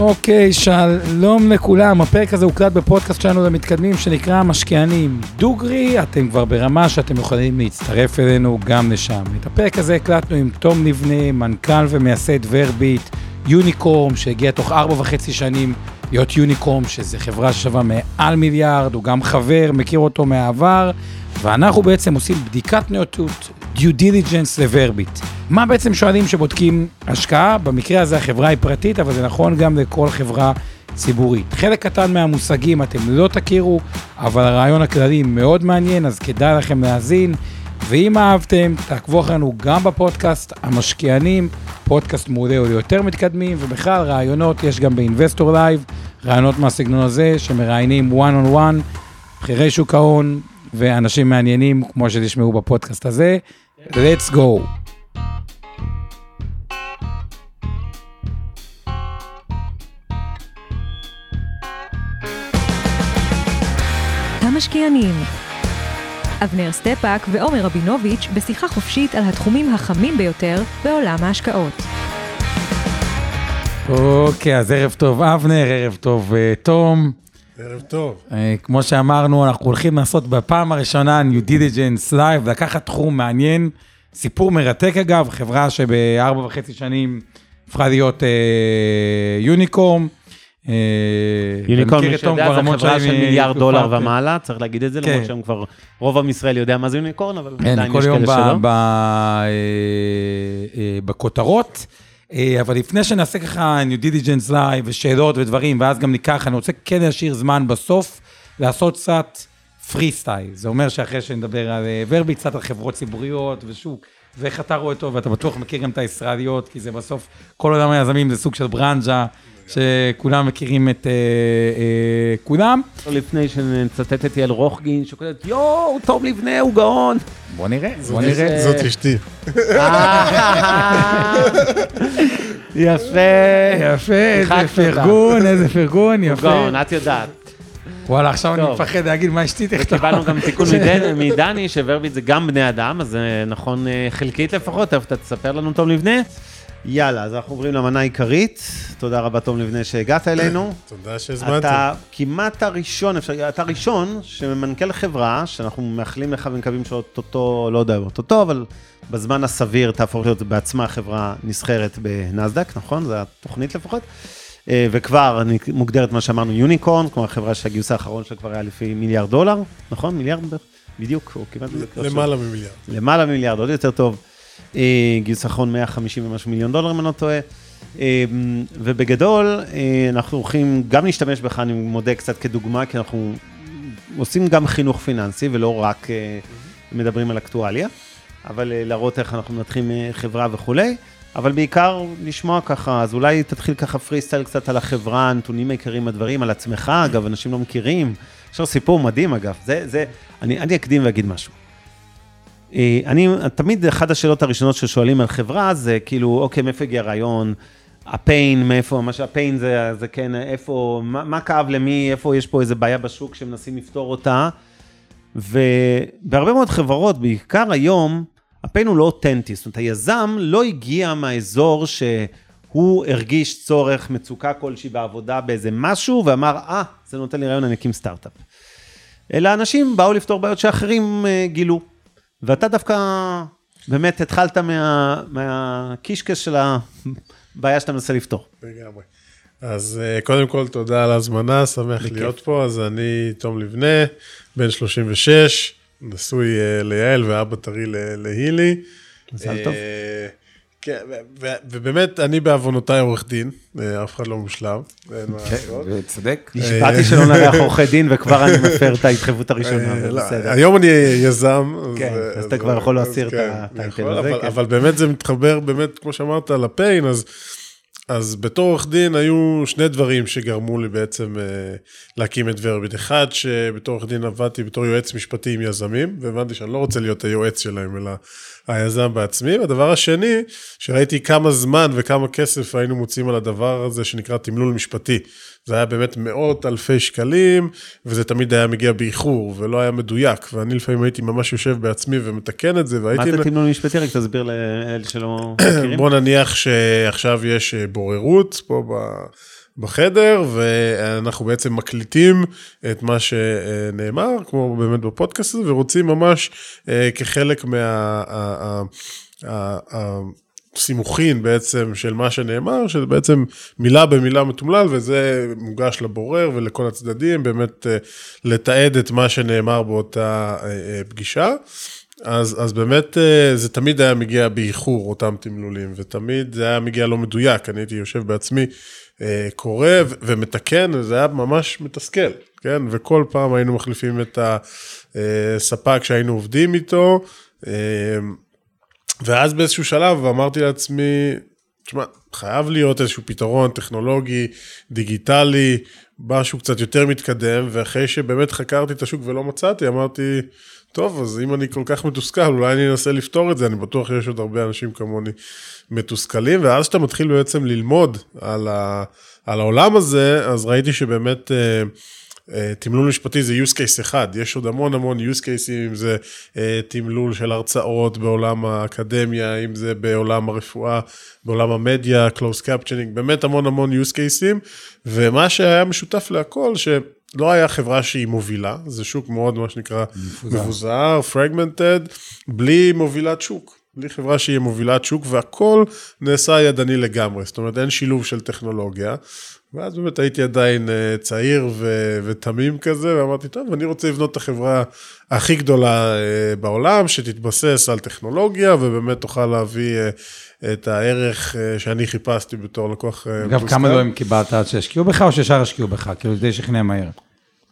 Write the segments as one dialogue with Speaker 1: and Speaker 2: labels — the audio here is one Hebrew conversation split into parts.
Speaker 1: אוקיי, שלום לכולם. הפרק הזה הוקלט בפודקאסט שלנו למתקדמים שנקרא משקיענים דוגרי. אתם כבר ברמה שאתם יכולים להצטרף אלינו גם לשם. את הפרק הזה הקלטנו עם תום ליבנה, מנכ"ל ומייסד ורביט, unicorn, שהגיע תוך ארבע וחצי שנים להיות יוניקורם, שזו חברה ששווה מעל מיליארד, הוא גם חבר, מכיר אותו מהעבר, ואנחנו בעצם עושים בדיקת נאותות, due diligence לוורביט. מה בעצם שואלים שבודקים השקעה? במקרה הזה החברה היא פרטית, אבל זה נכון גם לכל חברה ציבורית. חלק קטן מהמושגים אתם לא תכירו, אבל הרעיון הכללי מאוד מעניין, אז כדאי לכם להאזין. ואם אהבתם, תעקבו אחרינו גם בפודקאסט המשקיענים, פודקאסט מעולה או יותר מתקדמים, ובכלל רעיונות יש גם ב Investor Live, רעיונות מהסגנון הזה שמראיינים one on one, בכירי שוק ההון ואנשים מעניינים, כמו שתשמעו בפודקאסט הזה. let's go.
Speaker 2: המשקיענים. אבנר סטפאק ועומר רבינוביץ' בשיחה חופשית על התחומים החמים ביותר בעולם ההשקעות.
Speaker 1: אוקיי, אז ערב טוב אבנר, ערב טוב אה, תום.
Speaker 3: ערב טוב.
Speaker 1: אה, כמו שאמרנו, אנחנו הולכים לעשות בפעם הראשונה New Diligence Live, לקחת תחום מעניין, סיפור מרתק אגב, חברה שבארבע וחצי שנים הפכה להיות אה, יוניקורם. אה,
Speaker 4: יוניקורן,
Speaker 1: ומכיר
Speaker 4: מי שיודע,
Speaker 1: המון
Speaker 4: חברה של מיליארד דולר
Speaker 1: כן.
Speaker 4: ומעלה, צריך להגיד את זה,
Speaker 1: כן.
Speaker 4: למרות שהם כבר, רוב עם ישראל יודע מה זה יוניקורן, אבל
Speaker 1: כן,
Speaker 4: עדיין
Speaker 1: כל
Speaker 4: יש
Speaker 1: יום
Speaker 4: כאלה
Speaker 1: ב-
Speaker 4: שלא.
Speaker 1: ב- אה, אה, בכותרות. אה, אבל לפני שנעשה ככה New Diligence Live ושאלות ודברים, ואז גם ניקח, אני רוצה כן להשאיר זמן בסוף, לעשות קצת פרי סטייל. זה אומר שאחרי שנדבר על אה, ורבי, קצת על חברות ציבוריות ושוק, ואיך אתה רואה אותו, ואתה בטוח מכיר גם את הישראליות, כי זה בסוף, כל עולם היזמים זה סוג של ברנז'ה, שכולם מכירים את אה, אה, כולם.
Speaker 4: לפני שנצטט את יעל רוחגין, שכותבת, יואו, תום לבנה הוא גאון.
Speaker 1: בוא נראה, בוא נראה.
Speaker 3: זאת אשתי.
Speaker 4: יפה.
Speaker 1: יפה, איזה. פרגון, איזה פרגון,
Speaker 4: הוא
Speaker 1: יפה.
Speaker 4: גאון, את יודעת.
Speaker 1: וואלה, עכשיו אני. מפחד להגיד מה אשתי תכתוב.
Speaker 4: קיבלנו גם תיקון מדני, שוורביט זה גם בני אדם, אז זה נכון אה, חלקית לפחות, תכף אתה תספר לנו, תום ליבנה. יאללה, אז אנחנו עוברים למנה העיקרית. תודה רבה, תום ליבנה, שהגעת אלינו.
Speaker 3: תודה שהזמנתם.
Speaker 4: אתה כמעט הראשון, אפשר, אתה הראשון שמנכ"ל חברה, שאנחנו מאחלים לך ומקווים שאו-טו-טו, לא יודע, אוטוטו, אבל בזמן הסביר תהפוך להיות בעצמה חברה נסחרת בנסדק, נכון? זו התוכנית לפחות. אה, וכבר אני- מוגדרת מה שאמרנו יוניקורן, כלומר חברה שהגיוס האחרון שלה כבר היה לפי מיליארד דולר, נכון? מיליארד? בדיוק, או כמעט.
Speaker 3: למעלה ממיליארד.
Speaker 4: למעלה ממיליארד, עוד יותר טוב. גיוס אחרון 150 ומשהו מיליון דולר, אם אני לא טועה. אה, ובגדול, אה, אנחנו הולכים גם להשתמש בך, אני מודה קצת כדוגמה, כי אנחנו עושים גם חינוך פיננסי, ולא רק אה, מדברים על אקטואליה, אבל להראות איך אנחנו מנתחים חברה וכולי. אבל בעיקר לשמוע ככה, אז אולי תתחיל ככה פרי סטייל קצת על החברה, הנתונים העיקריים, הדברים, על עצמך, אגב, אנשים לא מכירים. יש לך סיפור מדהים, אגב. זה, זה, אני, אני אקדים ואגיד משהו. אה, אני, תמיד אחת השאלות הראשונות ששואלים על חברה זה כאילו, אוקיי, מאיפה הגיע הרעיון? הפיין, מאיפה, מה שהפיין זה, זה כן, איפה, מה, מה כאב למי, איפה יש פה איזה בעיה בשוק שמנסים לפתור אותה. ובהרבה מאוד חברות, בעיקר היום, הפיין הוא לא אותנטי, זאת אומרת, היזם לא הגיע מהאזור שהוא הרגיש צורך, מצוקה כלשהי בעבודה באיזה משהו, ואמר, אה, זה נותן לי רעיון, אני אקים סטארט-אפ. אלא אנשים באו לפתור בעיות שאחרים אה, גילו. ואתה דווקא באמת התחלת מה, מהקישקס של הבעיה שאתה מנסה לפתור.
Speaker 3: לגמרי. אז אה, קודם כל, תודה על ההזמנה, שמח
Speaker 4: בכיף.
Speaker 3: להיות פה. אז אני תום לבנה, בן 36, נשוי אה, ליעל ואבא טרי להילי.
Speaker 4: מזל טוב.
Speaker 3: אה, כן, ובאמת, אני בעוונותיי עורך דין, אה, אף אחד לא מושלם, אין מה לעשות.
Speaker 1: צודק.
Speaker 4: נשבעתי שלא נארח עורכי דין וכבר אני מפר את ההתחייבות הראשונה,
Speaker 3: אה, לא,
Speaker 4: בסדר.
Speaker 3: היום אני יזם.
Speaker 4: כן, אז אתה כבר יכול להסיר את
Speaker 3: כן,
Speaker 4: הטייטל הזה,
Speaker 3: אבל-
Speaker 4: כן.
Speaker 3: אבל באמת זה מתחבר, באמת, כמו שאמרת, לפיין, אז אז בתור עורך דין היו שני דברים שגרמו לי בעצם אה, להקים את ורביט. אחד, שבתור עורך דין עבדתי בתור יועץ משפטי עם יזמים, והבנתי שאני לא רוצה להיות היועץ שלהם, אלא היזם בעצמי. והדבר השני, שראיתי כמה זמן וכמה כסף היינו מוצאים על הדבר הזה שנקרא תמלול משפטי. זה היה באמת מאות אלפי שקלים, וזה תמיד היה מגיע באיחור, ולא היה מדויק, ואני לפעמים הייתי ממש יושב בעצמי ומתקן את זה,
Speaker 4: מה
Speaker 3: והייתי...
Speaker 4: זה תמלול משפטי? רק תסביר לאלה שלא מכירים.
Speaker 3: בוא נניח שעכשיו יש אה, בוררות פה ב- בחדר, ואנחנו בעצם מקליטים את מה שנאמר, כמו באמת בפודקאסט הזה, ורוצים ממש אה, כחלק מה... ה- ה- ה- ה- סימוכין בעצם של מה שנאמר, שזה בעצם מילה במילה מתומלל, וזה מוגש לבורר ולכל הצדדים, באמת אה, לתעד את מה שנאמר באותה אה, אה, פגישה. אז, אז באמת אה, זה תמיד היה מגיע באיחור, אותם תמלולים, ותמיד זה היה מגיע לא מדויק, אני הייתי יושב בעצמי, אה, קורא ו- ומתקן, וזה היה ממש מתסכל, כן? וכל פעם היינו מחליפים את הספק שהיינו עובדים איתו, אה, ואז באיזשהו שלב אמרתי לעצמי, תשמע, חייב להיות איזשהו פתרון טכנולוגי, דיגיטלי, משהו קצת יותר מתקדם, ואחרי שבאמת חקרתי את השוק ולא מצאתי, אמרתי, טוב, אז אם אני כל כך מתוסכל, אולי אני אנסה לפתור את זה, אני בטוח שיש עוד הרבה אנשים כמוני מתוסכלים, ואז שאתה מתחיל בעצם ללמוד על, ה, על העולם הזה, אז ראיתי שבאמת... אה, אה, תמלול משפטי זה use case אחד, יש עוד המון המון use cases, אם זה אה, תמלול של הרצאות בעולם האקדמיה, אם זה בעולם הרפואה, בעולם המדיה, close captioning, באמת המון המון use cases, ומה שהיה משותף להכל, שלא היה חברה שהיא מובילה, זה שוק מאוד, מה שנקרא. מבוזר, fragmented, בלי מובילת שוק. בלי חברה שהיא מובילת שוק, והכל נעשה ידני לגמרי, זאת אומרת, אין שילוב של טכנולוגיה. ואז באמת הייתי עדיין אה, צעיר ו- ותמים כזה, ואמרתי, טוב, אני רוצה לבנות את החברה הכי גדולה אה, בעולם, שתתבסס על טכנולוגיה, ובאמת תוכל להביא אה, את הערך שאני חיפשתי בתור לקוח
Speaker 1: אגב, כמה לואים קיבלת עד שהשקיעו בך, או שישר השקיעו בך? כאילו, די שכנע מהר.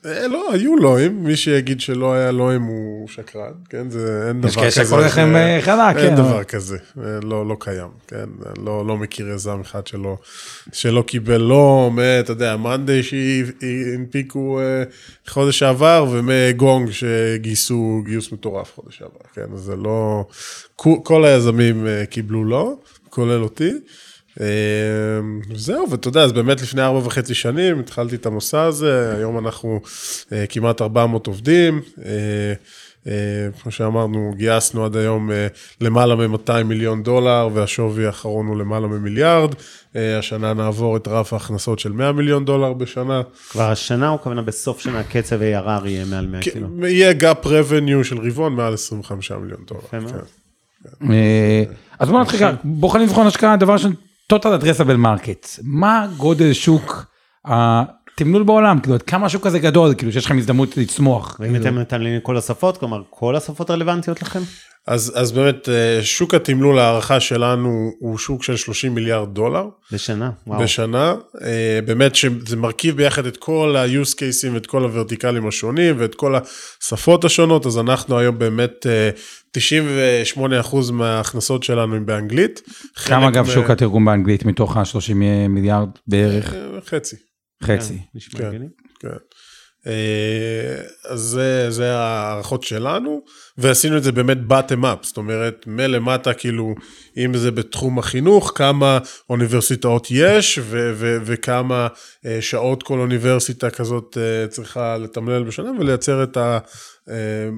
Speaker 3: אה, לא, היו לואים, מי שיגיד שלא היה לואים הוא שקרן, כן? זה אין דבר
Speaker 1: יש
Speaker 3: כזה.
Speaker 1: כאלה שהכל לכם חלק,
Speaker 3: אין
Speaker 1: כן.
Speaker 3: דבר כזה, אה, לא, לא קיים, כן? לא, לא מכיר יזם אחד שלא, שלא קיבל לא, אתה יודע, מאנדיי שהנפיקו אה, חודש שעבר, ומגונג שגייסו גיוס מטורף חודש שעבר, כן? זה לא... כל היזמים קיבלו לא, כולל אותי. אה, זהו, ואתה יודע, אז באמת לפני ארבע וחצי שנים התחלתי את המסע הזה, היום אנחנו אה, כמעט 400 עובדים. אה, אה, כמו שאמרנו, גייסנו עד היום למעלה מ-200 מיליון דולר, והשווי האחרון הוא למעלה ממיליארד. השנה נעבור את רף ההכנסות של 100 מיליון דולר בשנה.
Speaker 4: כבר השנה, או כוונה בסוף שנה, קצב ARR יהיה מעל 100 כאילו.
Speaker 3: כן, יהיה gap revenue של רבעון מעל 25 מיליון דולר.
Speaker 4: יפה מאוד.
Speaker 3: כן.
Speaker 1: אה, אז בוא נתחיל ככה, בוחנים לבחון השקעה, דבר ראשון, total addressable market. מה גודל שוק התמלול בעולם? כאילו, עד כמה השוק הזה גדול, כאילו, שיש לכם הזדמנות לצמוח.
Speaker 4: ואם אתם מתעניינים כל השפות, כלומר, כל השפות רלוונטיות לכם?
Speaker 3: אז, אז באמת, אה, שוק התמלול, ההערכה שלנו הוא שוק של 30 מיליארד דולר.
Speaker 4: בשנה, וואו.
Speaker 3: בשנה, אה, באמת שזה מרכיב ביחד את כל ה-use cases ואת כל הוורטיקלים השונים ואת כל השפות השונות, אז אנחנו היום באמת אה, 98% מההכנסות שלנו הם באנגלית.
Speaker 1: כמה אגב שוק התרגום באנגלית מתוך ה-30 מיליארד בערך?
Speaker 3: אה, חצי,
Speaker 1: חצי.
Speaker 3: כן.
Speaker 4: הגיוני.
Speaker 3: כן. אה, אז זה, זה ההערכות שלנו, ועשינו את זה באמת bottom up, זאת אומרת, מלמטה, כאילו, אם זה בתחום החינוך, כמה אוניברסיטאות יש, ו- ו- וכמה אה, שעות כל אוניברסיטה כזאת אה, צריכה לתמלל בשנה, ולייצר את, ה- אה,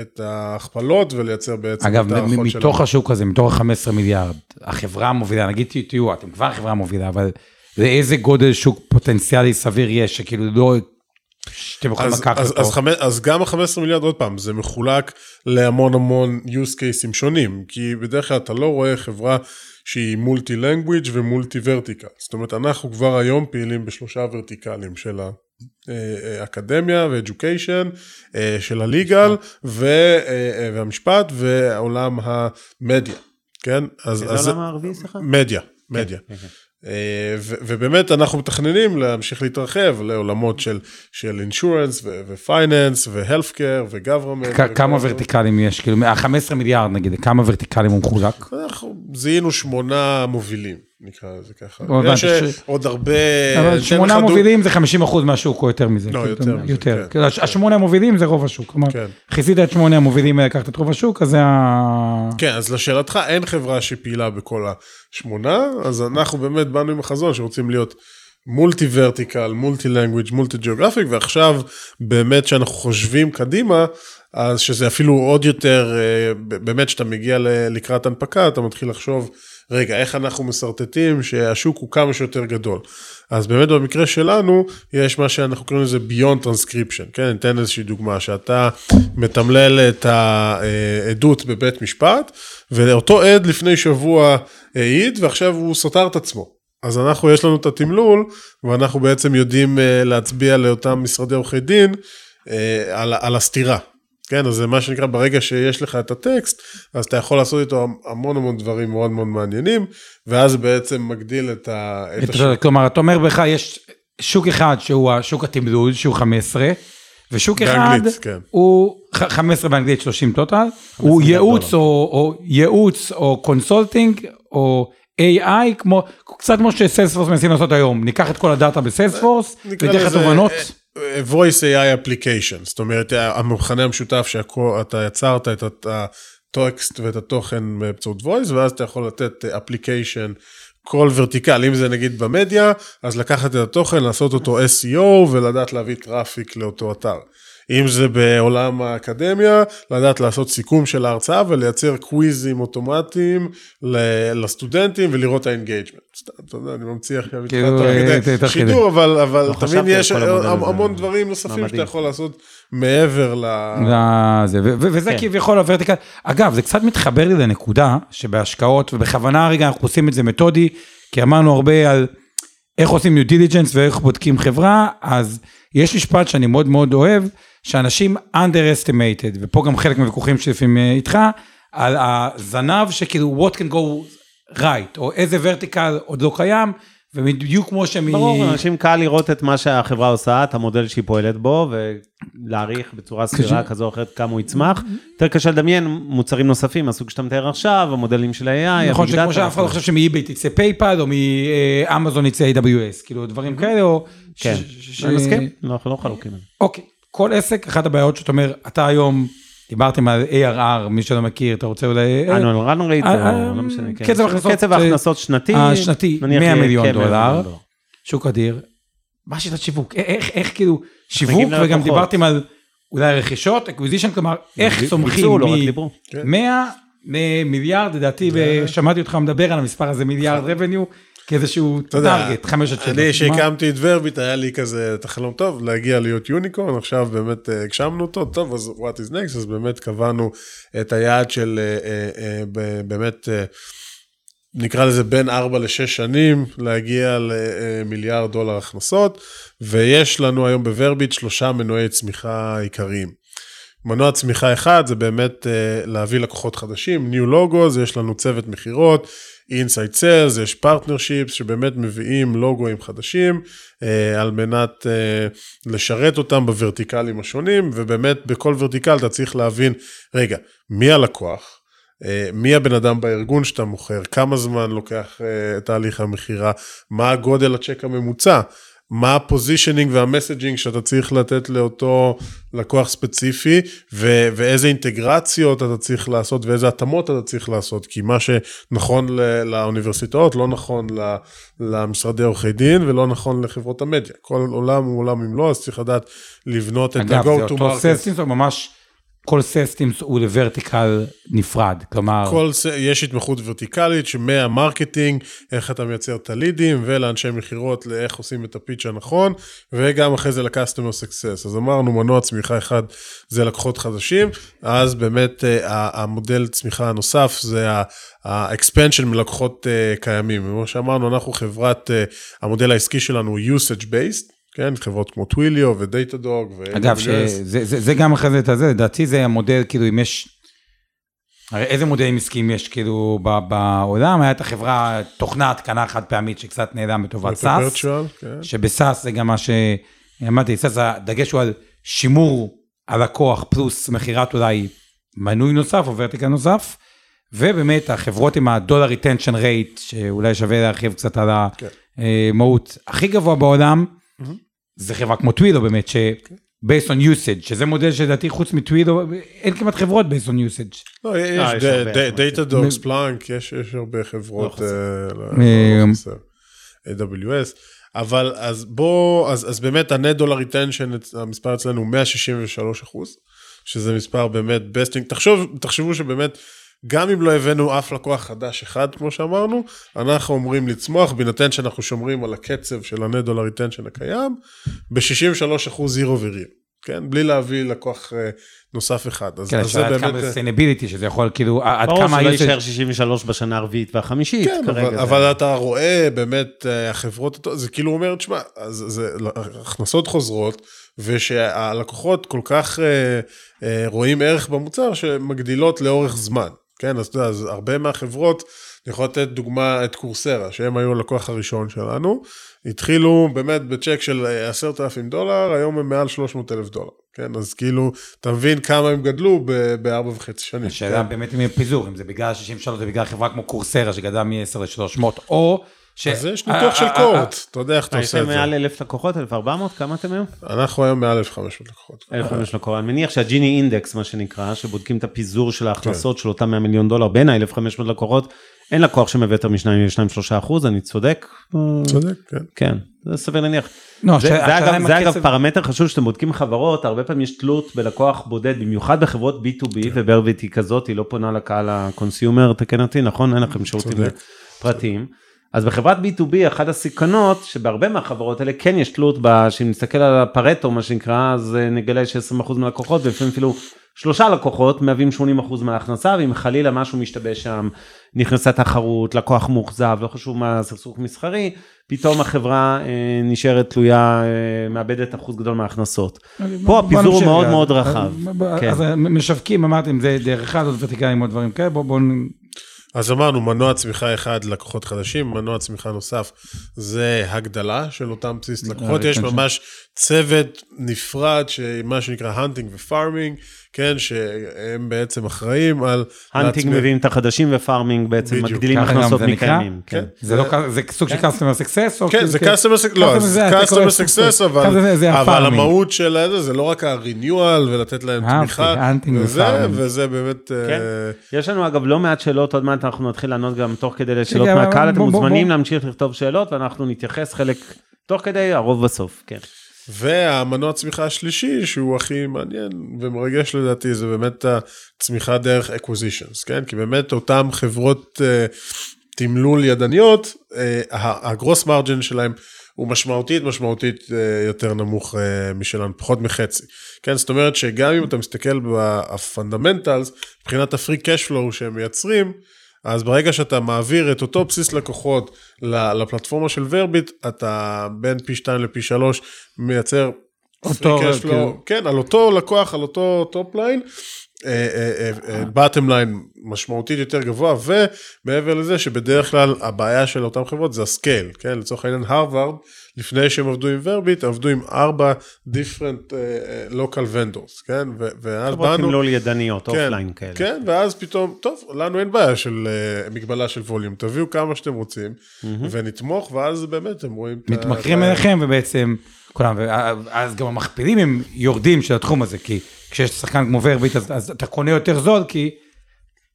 Speaker 3: את ההכפלות, ולייצר בעצם
Speaker 1: אגב,
Speaker 3: את ההערכות שלנו.
Speaker 1: מתוך השוק הזה, מתוך ה-15 מיליארד, החברה המובילה, נגיד תהיו, אתם כבר חברה מובילה, אבל לאיזה גודל שוק פוטנציאלי סביר יש, שכאילו לא, שאתם יכולים
Speaker 3: אז,
Speaker 1: לקחת
Speaker 3: אז,
Speaker 1: אותו?
Speaker 3: אז, חמ... אז גם ה-15 מיליארד, עוד פעם, זה מחולק להמון המון use cases שונים, כי בדרך כלל אתה לא רואה חברה שהיא מולטי לנגוויג' ומולטי ורטיקל. זאת אומרת, אנחנו כבר היום פעילים בשלושה ורטיקלים של האקדמיה ואדיוקיישן, של הליגל ו- אה, והמשפט ועולם המדיה, כן? אז,
Speaker 4: איזה
Speaker 3: אז
Speaker 4: עולם הערבי, סליחה?
Speaker 3: מדיה, מדיה.
Speaker 4: כן, כן.
Speaker 3: אה, ו- ובאמת אנחנו מתכננים להמשיך להתרחב לעולמות של, של אינשורנס ופייננס והלפקר וגוורמנט.
Speaker 1: כ- כמה ורטיקלים יש? כאילו, ה-15 מיליארד נגיד, כמה ורטיקלים הוא מחולק?
Speaker 3: אנחנו זיהינו שמונה מובילים. נקרא לזה ככה.
Speaker 1: לא
Speaker 3: יש אה,
Speaker 1: ש-
Speaker 3: עוד הרבה...
Speaker 1: אבל שמונה
Speaker 3: דוג-
Speaker 1: מובילים זה 50 אחוז מהשוק או יותר מזה.
Speaker 3: לא,
Speaker 1: כאילו,
Speaker 3: יותר
Speaker 1: יותר.
Speaker 3: כן.
Speaker 1: כאילו, הש- השמונה המובילים זה רוב השוק. כלומר,
Speaker 3: כן.
Speaker 1: כיסית את שמונה המובילים האלה, לקחת את רוב השוק, אז זה ה...
Speaker 3: כן, אז לשאלתך, אין חברה שפעילה בכל השמונה, אז אנחנו באמת באנו עם החזון שרוצים להיות מולטי ורטיקל, מולטי לנגוויג', מולטי ג'אוגרפיק, ועכשיו באמת שאנחנו חושבים קדימה, אז שזה אפילו עוד יותר, אה, באמת שאתה מגיע לקראת הנפקה, אתה מתחיל לחשוב, רגע, איך אנחנו משרטטים שהשוק הוא כמה שיותר גדול. אז באמת במקרה שלנו, יש מה שאנחנו קוראים לזה Beyond Transcription, כן, ניתן איזושהי דוגמה, שאתה מתמלל את העדות בבית משפט, ואותו עד לפני שבוע העיד, ועכשיו הוא סותר את עצמו. אז אנחנו, יש לנו את התמלול, ואנחנו בעצם יודעים אה, להצביע לאותם משרדי עורכי דין אה, על, על הסתירה. כן, אז זה מה שנקרא, ברגע שיש לך את הטקסט, אז אתה יכול לעשות איתו המון המון דברים מאוד מאוד מעניינים, ואז בעצם מגדיל את, ה, את
Speaker 1: את
Speaker 3: השוק.
Speaker 1: כלומר, אתה אומר בך, יש שוק אחד שהוא השוק התמלול, שהוא 15, ושוק אחד
Speaker 3: באנגלית, כן.
Speaker 1: הוא ח- 15 באנגלית 30 total, הוא ייעוץ או, או ייעוץ או consulting או AI, כמו, קצת כמו ש Salesforce מנסים לעשות היום, ניקח את כל הדאטה ב Salesforce,
Speaker 3: נקרא
Speaker 1: ניתן
Speaker 3: voice AI application, זאת אומרת, המכנה המשותף שאתה יצרת את הטקסט ואת התוכן באמצעות voice, ואז אתה יכול לתת אה, application. כל vertical, אם זה נגיד במדיה, אז לקחת את התוכן, לעשות אותו SEO ולדעת להביא traffic לאותו אתר. אם זה בעולם האקדמיה, לדעת לעשות סיכום של ההרצאה ולייצר קוויזים אוטומטיים לסטודנטים ולראות ה engagement. סתם, אתה יודע, אני ממציא עכשיו איתך
Speaker 1: כאילו,
Speaker 3: תוך
Speaker 1: אה,
Speaker 3: כדי
Speaker 1: תוך כדי.
Speaker 3: שידור, אבל, אבל
Speaker 4: לא
Speaker 3: תמיד יש. המון דברים נוספים. שאתה יכול לעשות מעבר ל...
Speaker 1: לזה, ו- ו- וזה
Speaker 4: כן.
Speaker 1: כביכול הוורטיקל. אגב, זה קצת מתחבר לי לנקודה שבהשקעות, ובכוונה רגע אנחנו עושים את זה מתודי, כי אמרנו הרבה על איך עושים new diligence ואיך בודקים חברה, אז יש משפט שאני מאוד מאוד אוהב, שאנשים underestimated, ופה גם חלק מהוויכוחים שלפעמים אה, איתך, על הזנב שכאילו what can go right, או איזה ורטיקל עוד לא קיים, ובדיוק כמו שמ...
Speaker 4: ברור, אנשים קל לראות את מה שהחברה עושה, את המודל שהיא פועלת בו, ולהעריך בצורה סבירה כזו או אחרת כמה הוא יצמח. יותר קשה לדמיין מוצרים נוספים, מהסוג שאתה מתאר עכשיו, המודלים של ה-AI,
Speaker 1: נכון, שכמו. שאף אחד לא חושב שמ eBay תצא PayPal, או מאמזון יצא AWS, כאילו דברים כאלה, או...
Speaker 4: כן, אני מסכים, אנחנו לא חלוקים.
Speaker 1: אוקיי, כל עסק, אחת הבעיות שאתה אומר, אתה היום, דיברתם על ARR, מי שלא מכיר, אתה רוצה אולי...
Speaker 4: annual run rate,
Speaker 1: אה, אה,
Speaker 4: לא משנה, כן.
Speaker 1: קצב הכנסות, אה,
Speaker 4: ההכנסות שנתי,
Speaker 1: השנתי,
Speaker 4: נניח
Speaker 1: 100
Speaker 4: יהיה
Speaker 1: מיליון דולר. שוק אדיר. מה שיטת שיווק? איך, כאילו, שיווק, וגם. דיברתם על אולי רכישות, acquisition, כלומר, איך צומחים
Speaker 4: לא רק דיברו.
Speaker 1: מ-100 למיליארד, לדעתי, ושמעתי אותך מדבר על המספר הזה, מיליארד revenue, כאיזשהו target, חמש עד שבע.
Speaker 3: אני
Speaker 1: מה?
Speaker 3: שהקמתי את ורביט היה לי כזה את החלום טוב להגיע להיות unicorn עכשיו באמת אה, הגשמנו אותו טוב אז what is next אז באמת קבענו את היעד של אה, אה, באמת נקרא לזה בין 4 ל-6 שנים להגיע למיליארד דולר הכנסות ויש לנו היום בוורביט שלושה מנועי צמיחה עיקריים. מנוע צמיחה אחד זה באמת uh, להביא לקוחות חדשים, New Logos, יש לנו צוות מכירות, Inside Sales, יש Partnerships שבאמת מביאים לוגוים חדשים uh, על מנת uh, לשרת אותם בוורטיקלים השונים, ובאמת בכל ורטיקל אתה צריך להבין, רגע, מי הלקוח? מי הבן אדם בארגון שאתה מוכר, כמה זמן לוקח אה, תהליך המכירה, מה הגודל הצ'ק הממוצע, מה ה positioning וה messaging שאתה צריך לתת לאותו לקוח ספציפי, ו- ואיזה אינטגרציות אתה צריך לעשות ואיזה התאמות אתה צריך לעשות, כי מה שנכון ל- לאוניברסיטאות לא נכון ל- למשרדי עורכי דין ולא נכון לחברות המדיה. כל עולם הוא עולם אם לא, אז צריך לדעת לבנות את
Speaker 1: אגב, זה
Speaker 3: ה-go to
Speaker 1: אותו
Speaker 3: market.
Speaker 1: sales teams, או ממש כל sales team הוא לוורטיקל נפרד, כלומר,
Speaker 3: כל. יש התמחות ורטיקלית שמה marketing, איך אתה מייצר את הלידים, ולאנשי מכירות, לאיך עושים את ה pitch הנכון, וגם אחרי זה ל-customer success. אז אמרנו, מנוע צמיחה אחד זה לקוחות חדשים, אז באמת אה, המודל צמיחה הנוסף זה ה-expansion מלקוחות אה, קיימים. כמו שאמרנו, אנחנו חברת, אה, המודל העסקי שלנו הוא usage based. כן, חברות כמו Twilio ו Datadog.
Speaker 1: אגב, שזה זה, זה גם אחרי זה את הזה, לדעתי זה המודל, כאילו אם יש, הרי איזה מודלים עסקיים יש כאילו ב- בעולם, היה את החברה, תוכנה התקנה חד פעמית שקצת נעלם לטובת SaaS,
Speaker 3: כן.
Speaker 1: שב SaaS זה גם מה שאמרתי, SaaS הדגש הוא על שימור הלקוח פלוס מכירת אולי מנוי נוסף או ורטיקל נוסף, ובאמת החברות עם ה dollar retention rate, שאולי שווה להרחיב קצת על
Speaker 3: כן.
Speaker 1: המהות הכי גבוה בעולם, זה חברה כמו Twilio באמת, ש... based on usage, שזה מודל שלדעתי חוץ מ Twilio, אין כמעט חברות based on usage.
Speaker 3: לא, יש. Datadog, Splunk, יש יש הרבה חברות,
Speaker 4: לא
Speaker 3: לא-
Speaker 1: אה,
Speaker 3: לא. AWS, אבל אז בוא, אז אז באמת ה net dollar retention, המספר אצלנו הוא 163 אחוז, שזה מספר באמת best in, תחשוב, תחשבו שבאמת, גם אם לא הבאנו אף לקוח חדש אחד, כמו שאמרנו, אנחנו אומרים לצמוח, בהינתן שאנחנו שומרים על הקצב של dollar retention הקיים, ב-63 אחוז year over year, כן? בלי להביא לקוח אה, נוסף אחד. אז,
Speaker 1: כן,
Speaker 3: אז
Speaker 1: השאלה עד כמה
Speaker 3: אה,
Speaker 1: sustainability, שזה יכול כאילו, עד
Speaker 4: ברור
Speaker 1: כמה
Speaker 4: שלא
Speaker 1: usage-
Speaker 4: יישאר 63 בשנה הרביעית והחמישית
Speaker 3: כן,
Speaker 4: כרגע.
Speaker 3: אבל,
Speaker 4: זה-
Speaker 3: אבל אתה רואה באמת, אה, החברות, זה כאילו אומר, תשמע, אז זה הכנסות חוזרות, ושהלקוחות כל כך אה, אה, רואים ערך במוצר שמגדילות לאורך זמן, כן? אז אתה יודע, אז הרבה מהחברות, אני יכול לתת דוגמה את קורסרה, שהם היו הלקוח הראשון שלנו, התחילו באמת בצ'ק של אה, עשרת אלפים דולר, היום הם מעל 300 אלף דולר, כן? אז כאילו, אתה מבין כמה הם גדלו בארבע וחצי שנים.
Speaker 1: השאלה
Speaker 3: כן?
Speaker 1: באמת אם יהיה פיזור, אם זה בגלל 63, זה בגלל חברה כמו קורסרה שגדלה מ-10 ל-300, או ש...
Speaker 3: אז יש ניתוח של קורט, אתה יודע איך אתה
Speaker 4: יש
Speaker 3: עושה את זה.
Speaker 4: מעל 1,000 לקוחות, 1,400, כמה אתם היום?
Speaker 3: אנחנו היום מעל 1,500 לקוחות.
Speaker 4: 1,500 לקוחות. אני מניח שה Gini index, מה שנקרא, שבודקים את הפיזור של ההכנסות
Speaker 3: כן.
Speaker 4: של אותם 100 מיליון דולר בין ה-1,500 לקוחות, אין לקוח שמביא יותר מ-2-3 אחוז, אני צודק?
Speaker 3: צודק, כן.
Speaker 4: כן, זה סביר להניח.
Speaker 1: לא,
Speaker 4: זה, אגב, פרמטר חשוב שאתם בודקים חברות, הרבה פעמים יש תלות בלקוח בודד, במיוחד בחברות B2B,
Speaker 3: כן.
Speaker 4: וורביט היא כזאת, היא לא פונה לקהל ה consumer, תקן אותי, נכון? אין לכם שירותים. פרטיים. אז בחברת B2B, אחת הסכנות, שבהרבה מהחברות האלה כן יש תלות, שאם נסתכל על הפרטו, מה שנקרא, אז אה, נגלה ש-20% מהלקוחות, ולפעמים אפילו שלושה לקוחות מהווים 80% מההכנסה, ואם חלילה משהו משתבש שם, נכנסה תחרות, לקוח מאוכזב, לא חשוב מה, סכסוך מסחרי, פתאום החברה אה, נשארת תלויה, אה, מאבדת אחוז גדול מההכנסות. פה הפיזור הוא מאוד מאוד
Speaker 1: אז-
Speaker 4: רחב.
Speaker 1: אז-
Speaker 4: כן.
Speaker 1: אז משווקים, אמרתם, זה דרך אחת, עוד ורטיקלים, עוד דברים כאלה, בואו בואו...
Speaker 3: אז אמרנו, מנוע צמיחה אחד לקוחות חדשים, מנוע צמיחה נוסף זה הגדלה של אותם בסיס לקוחות. יש
Speaker 1: כן, ש-
Speaker 3: ממש צוות נפרד, שמה שנקרא hunting ו farming, כן, שהם בעצם אחראים על...
Speaker 4: hunting
Speaker 3: להצמיח-
Speaker 4: מביאים את החדשים ו farming בעצם
Speaker 3: בדיוק.
Speaker 4: מגדילים הכנסות
Speaker 1: זה?
Speaker 4: מקיימים. כן.
Speaker 1: זה לא, כ- זה סוג של customer success?
Speaker 3: כן,
Speaker 1: כאילו
Speaker 3: זה customer success, לא, זה
Speaker 1: זה-
Speaker 3: customer
Speaker 1: success.
Speaker 3: אבל
Speaker 1: זה- זה
Speaker 3: אבל. המהות של זה, זה לא רק ה-renewal ולתת להם
Speaker 1: אהבתי,
Speaker 3: תמיכה,
Speaker 1: hunting
Speaker 3: וזה. וזה באמת...
Speaker 4: כן.
Speaker 3: אה,
Speaker 4: יש לנו אגב לא מעט שאלות, עוד מעט אנחנו נתחיל לענות גם תוך כדי לשאלות
Speaker 1: רגע,
Speaker 4: מהקהל, אתם מוזמנים. להמשיך לכתוב שאלות ואנחנו נתייחס חלק תוך כדי, הרוב בסוף, כן.
Speaker 3: והמנוע צמיחה השלישי, שהוא הכי מעניין ומרגש לדעתי, זה באמת הצמיחה דרך acquisitions, כן? כי באמת אותן חברות uh, תמלול ידניות, הגרוס מרג'ן שלהם הוא משמעותית משמעותית uh, יותר נמוך משלנו, פחות מחצי. כן, זאת אומרת שגם אם אתה מסתכל ב fundamentals, מבחינת ה free cash flow שהם מייצרים, אז ברגע שאתה מעביר את אותו בסיס לקוחות לפלטפורמה של ורביט, אתה בין פי 2 לפי 3 מייצר
Speaker 1: אותו, כאילו.
Speaker 3: כן, על אותו לקוח, על אותו top line, bottom line משמעותית יותר גבוה, ומעבר לזה שבדרך כלל הבעיה של אותן חברות זה ה scale, כן, לצורך העניין הרווארד, לפני שהם עבדו עם ורביט, עבדו עם ארבע different local vendors, כן, ואז
Speaker 4: חברות
Speaker 3: באנו,
Speaker 4: תמלול ידניות,
Speaker 3: כן,
Speaker 4: offline כאלה.
Speaker 3: כן, ואז פתאום, טוב, לנו אין בעיה של מגבלה של volume, תביאו כמה שאתם רוצים, ונתמוך, ואז באמת הם רואים את ה-
Speaker 1: מתמכרים אליכם ובעצם כולם, ואז גם המכפילים הם יורדים של התחום הזה, כי כשיש שחקן כמו ורביט אז, אז אתה קונה יותר זול, כי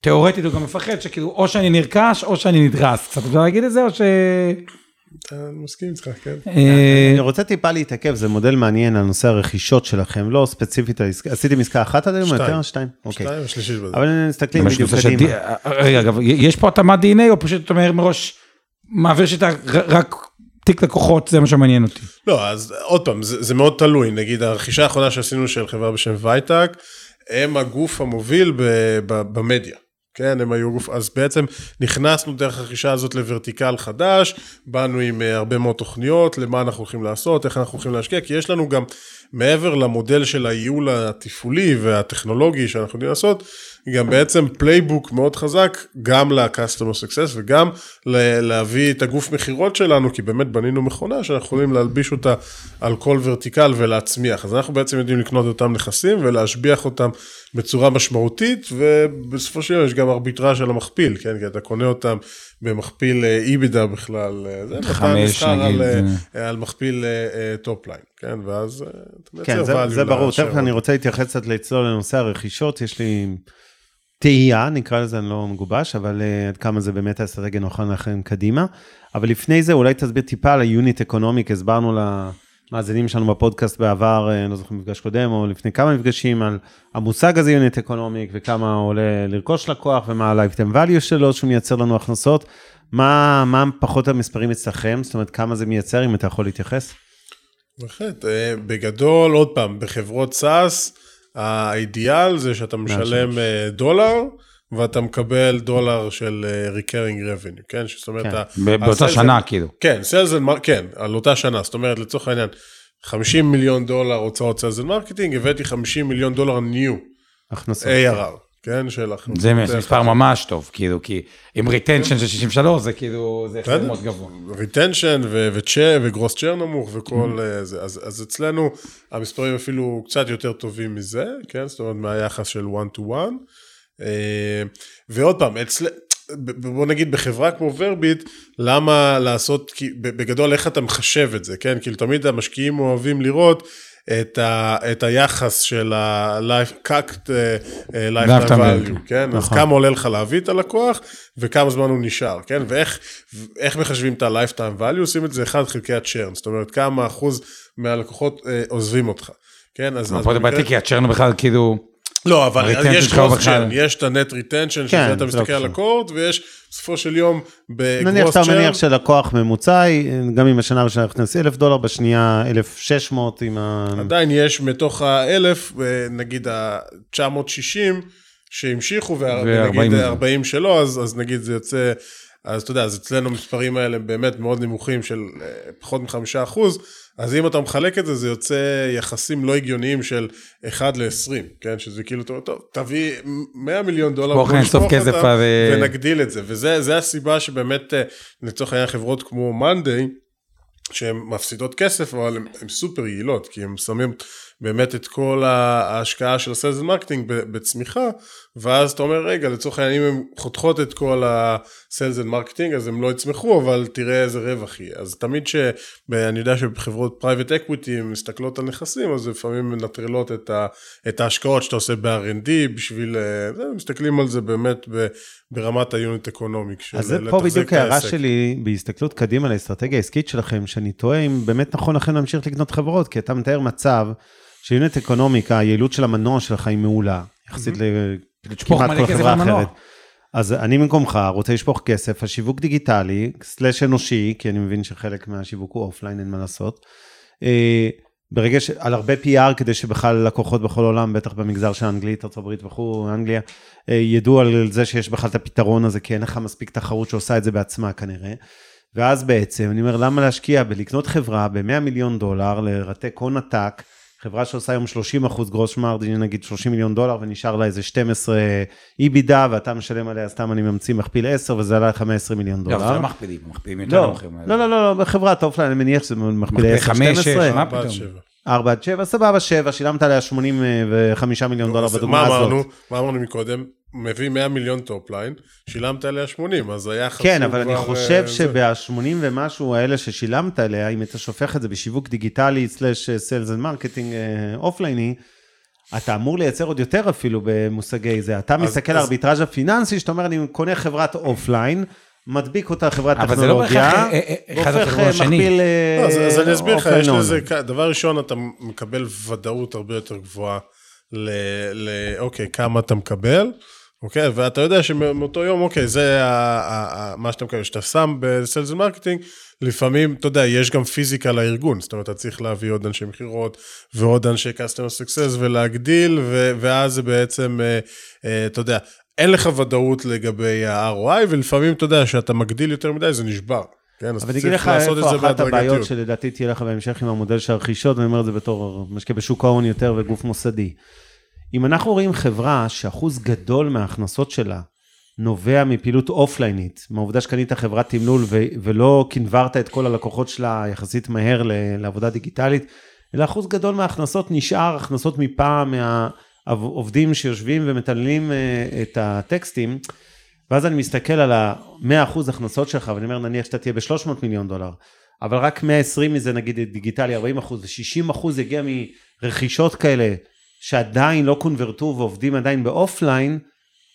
Speaker 1: תיאורטית הוא גם מפחד שכאילו או שאני נרכש או שאני נדרס, קצת אפשר להגיד את זה או ש...
Speaker 3: אני מסכים איתך, כן.
Speaker 1: אה,
Speaker 4: אני רוצה טיפה להתעכב, זה מודל מעניין על נושא הרכישות שלכם, לא ספציפית עשיתם עסקה אחת עד היום?
Speaker 3: שתיים.
Speaker 4: יותר? שתיים? אוקיי.
Speaker 3: שתיים ושלישית בזה.
Speaker 4: אבל מסתכלים
Speaker 1: יש
Speaker 4: בדיוק קדימה.
Speaker 1: די- רגע, אגב, יש פה התאמת DNA או פשוט אתה אומר מראש, מעביר שיטה רק תיק לקוחות, זה מה שמעניין אותי.
Speaker 3: לא, אז עוד פעם, זה, זה מאוד תלוי. נגיד, הרכישה האחרונה שעשינו של חברה בשם וייטק, הם הגוף המוביל ב, ב, במדיה. כן, הם היו גוף, אז בעצם נכנסנו דרך הרכישה הזאת לוורטיקל חדש, באנו עם אה, הרבה מאוד תוכניות, למה אנחנו הולכים לעשות, איך אנחנו הולכים להשקיע, כי יש לנו גם, מעבר למודל של הייעול התפעולי והטכנולוגי שאנחנו יודעים לעשות, גם בעצם playbook מאוד חזק, גם ל-customer success וגם להביא את הגוף מכירות שלנו, כי באמת בנינו מכונה שאנחנו יכולים להלביש אותה על כל ורטיקל ולהצמיח. אז אנחנו בעצם יודעים לקנות אותם נכסים ולהשביח אותם בצורה משמעותית, ובסופו של דבר יש גם ארביטראז' על המכפיל, כן? כי אתה קונה אותם במכפיל EBITDA בכלל, אה, זה,
Speaker 1: חמש,
Speaker 3: נסחר
Speaker 1: נגיד,
Speaker 3: על,
Speaker 1: זה.
Speaker 3: אה, על מכפיל top line, כן? ואז אה, אתה מייצר
Speaker 4: כן, זה,
Speaker 3: value
Speaker 4: זה ברור. תכף אני רוצה להתייחס קצת לצלול לנושא הרכישות. יש לי תהייה, נקרא לזה, אני לא מגובש, אבל uh, עד כמה זה באמת האסטרטגיה נוכל לכם קדימה. אבל לפני זה, אולי תסביר טיפה על ה-unit economic, הסברנו למאזינים שלנו בפודקאסט בעבר, אה, אני לא זוכר מפגש קודם, או לפני כמה מפגשים, על המושג הזה unit economic, וכמה עולה לרכוש לקוח, ומה ה-lifetime value שלו, שהוא מייצר לנו הכנסות. מה, מה פחות המספרים אצלכם? זאת אומרת, כמה זה מייצר, אם אתה יכול להתייחס?
Speaker 3: בהחלט, אה, בגדול, עוד פעם, בחברות סאס, האידיאל זה שאתה משלם אה, דולר, ואתה מקבל דולר של אה, recurring revenue, כן? זאת אומרת...
Speaker 4: כן,
Speaker 1: באותה שנה כאילו.
Speaker 3: כן, sales and marketing, כן, על אותה שנה, זאת אומרת לצורך העניין, 50 מיליון דולר הוצאות sales and marketing, הבאתי 50 מיליון דולר new,
Speaker 4: הכנסות.
Speaker 3: ARR, כן? של הכנסות.
Speaker 1: זה מספר ממש טוב, כאילו, כי עם retention של 63 זה כאילו, זה החזר מאוד גבוה.
Speaker 3: retention וגרוס churn נמוך וכל mm-hmm. אה, זה, אז אצלנו המספרים אפילו קצת יותר טובים מזה, כן? זאת אומרת מהיחס של one to one. ועוד פעם, אצל... בוא נגיד בחברה כמו ורביט, למה לעשות, בגדול איך אתה מחשב את זה, כן? כאילו תמיד המשקיעים אוהבים לראות את, ה, את היחס של uh, lifetime
Speaker 1: Lifetime
Speaker 3: value,
Speaker 1: value.
Speaker 3: כן? אז
Speaker 4: נכון.
Speaker 3: כמה עולה לך להביא את הלקוח וכמה זמן הוא נשאר, כן? ואיך איך מחשבים את ה-lifetime value? עושים את זה 1 חלקי ה-churn, זאת אומרת כמה אחוז מהלקוחות אה, עוזבים אותך, כן? אז, אז
Speaker 1: פה זה בעייתי, כי הצ'רנו בכלל, כאילו,
Speaker 3: לא, אבל יש צ'רן, יש את retention, שזה
Speaker 4: כן,
Speaker 3: אתה
Speaker 4: זה
Speaker 3: מסתכל
Speaker 4: לא
Speaker 3: על. הקורט, ויש בסופו של יום
Speaker 4: נניח
Speaker 3: בגרוס
Speaker 4: שאתה
Speaker 3: צ'רן,
Speaker 4: מניח שלקוח ממוצע, גם אם השנה הראשונה נכנס 1,000 דולר, בשנייה 1,600 עם ה...
Speaker 3: עדיין יש מתוך האלף, אה, נגיד ה-960, שהמשיכו, ונגיד
Speaker 1: ו- 40
Speaker 3: 40 שלא, אז, אז נגיד זה יוצא, אז אתה יודע, אז אצלנו המספרים האלה באמת מאוד נמוכים של אה, פחות מחמישה אחוז, אז אם אתה מחלק את זה, זה יוצא יחסים לא הגיוניים של 1 ל-20, כן? שזה כאילו, טוב, טוב, תביא 100 מיליון דולר,
Speaker 1: אינסוף
Speaker 3: נשפוך
Speaker 1: כסף
Speaker 3: אותם
Speaker 1: על-
Speaker 3: ונגדיל את זה, וזה זה הסיבה שבאמת, אה, לצורך העניין חברות כמו מאנדיי, שהן מפסידות כסף, אבל הן הן סופר יעילות, כי הם שמים באמת את כל ההשקעה של ה sales marketing בצמיחה, ואז אתה אומר, רגע, לצורך העניין, אם הן חותכות את כל ה sales marketing, אז הם לא יצמחו, אבל תראה איזה רווח יהיה. אז תמיד ש... אני יודע שבחברות private equity, הן מסתכלות על נכסים, אז לפעמים מנטרלות את, ה, את ההשקעות שאתה עושה ב-R&D, בשביל... אה, זה, מסתכלים על זה באמת ב, ברמת ה unit economic. של
Speaker 4: אז זה פה בדיוק ההערה. שלי בהסתכלות קדימה לאסטרטגיה העסקית שלכם, שאני תוהה אם באמת נכון לכם להמשיך לקנות חברות, כי אתה מתאר מצב ש unit economic ה, היעילות של המנוע שלך היא מעולה, יחסית
Speaker 1: לשפוך
Speaker 4: לכמעט
Speaker 1: מלא כסף על מנוע.
Speaker 4: אז אני במקומך רוצה לשפוך כסף על שיווק דיגיטלי, slash אנושי, כי אני מבין שחלק מהשיווק הוא offline, אין מה לעשות. אה, ברגע ש... על הרבה PR כדי שבכלל לקוחות בכל העולם, בטח במגזר של אנגלית, ארה"ב וכו', אנגליה, אה, ידעו על זה שיש בכלל את הפתרון הזה, כי אין לך מספיק תחרות שעושה את זה בעצמה כנראה. ואז בעצם, אני אומר, למה להשקיע בלקנות חברה ב-100 מיליון דולר, לרתק הון עתק, חברה שעושה היום 30 אחוז gross margin, נגיד 30 מיליון דולר, ונשאר לה איזה 12 EBITDA, ואתה משלם עליה, סתם אני ממציא מכפיל 10, וזה עלה לך 120 מיליון
Speaker 1: לא, זה
Speaker 4: דולר.
Speaker 1: לא מכפילים, מכפילים יותר
Speaker 4: לא,
Speaker 1: נמוכים.
Speaker 4: לא, לא, לא, לא, בחברת offline, אני מניח שזה מכפיל
Speaker 1: מכפיל
Speaker 4: 10,
Speaker 1: חמש, שש,
Speaker 4: 12,
Speaker 1: מה פתאום?
Speaker 3: שבע.
Speaker 4: 4 עד 7, סבבה, 7, שילמת עליה 85 מיליון דולר
Speaker 3: אז
Speaker 4: בדוגמה
Speaker 3: מה
Speaker 4: הזאת.
Speaker 3: אמרנו? מה אמרנו מקודם? מביא 100 מיליון top line, שילמת עליה 80, אז היחס
Speaker 4: כן,
Speaker 3: הוא
Speaker 4: אבל אני
Speaker 3: כבר,
Speaker 4: חושב
Speaker 3: אה, זה.
Speaker 4: שב-80 ומשהו האלה ששילמת עליה, אם אתה שופך את זה בשיווק דיגיטלי, slash sales and marketing אופלייני, אתה אמור לייצר עוד יותר אפילו במושגי זה. אתה מסתכל על
Speaker 3: אז-
Speaker 4: הארביטראז' הפיננסי, שאתה אומר, אני קונה חברת offline, מדביק אותה חברת
Speaker 1: אבל זה לא
Speaker 4: טכנולוגיה,
Speaker 1: אה, אה,
Speaker 4: והופך אה. מכפיל אה,
Speaker 3: לא, אז, אז אני אסביר לך,
Speaker 4: offline
Speaker 3: יש. לזה, דבר ראשון, אתה מקבל ודאות הרבה יותר גבוהה ל, ל... אוקיי, כמה אתה מקבל, אוקיי, ואתה יודע שמאותו יום, אוקיי, זה ה, ה, ה, מה שאתה מקבל, שאתה שם ב sales marketing, לפעמים, אתה יודע, יש גם פיזיקה לארגון, זאת אומרת, אתה צריך להביא עוד אנשי מכירות ועוד אנשי customer success ולהגדיל, ו, ואז זה בעצם, אה, אה, אתה יודע, אין לך ודאות לגבי ה-ROI, ולפעמים, אתה יודע, שאתה מגדיל יותר מדי, זה נשבר. כן, אז
Speaker 4: אבל אני
Speaker 3: צריך
Speaker 4: אגיד לך
Speaker 3: לעשות את
Speaker 4: איפה
Speaker 3: זה
Speaker 4: אחת הבעיות
Speaker 3: בהדרגתיות.
Speaker 4: שלדעתי תהיה לך בהמשך עם המודל של הרכישות, ואני אומר את זה בתור משקיע בשוק ההון יותר וגוף מוסדי. אם אנחנו רואים חברה שאחוז גדול מההכנסות שלה נובע מפעילות אופליינית, מהעובדה שקנית חברת תמלול ו- ולא קנברת את כל הלקוחות שלה יחסית מהר ל- לעבודה דיגיטלית, אלא אחוז גדול מההכנסות נשאר הכנסות מפעם מהעובדים שיושבים ומתעללים אה, את הטקסטים, ואז אני מסתכל על ה-100% הכנסות שלך, ואני אומר, נניח שאתה תהיה ב-300 מיליון דולר, אבל רק 120 מזה נגיד דיגיטלי, 40 אחוז, ו-60 אחוז יגיע מרכישות כאלה שעדיין לא קונברטו ועובדים עדיין באופליין,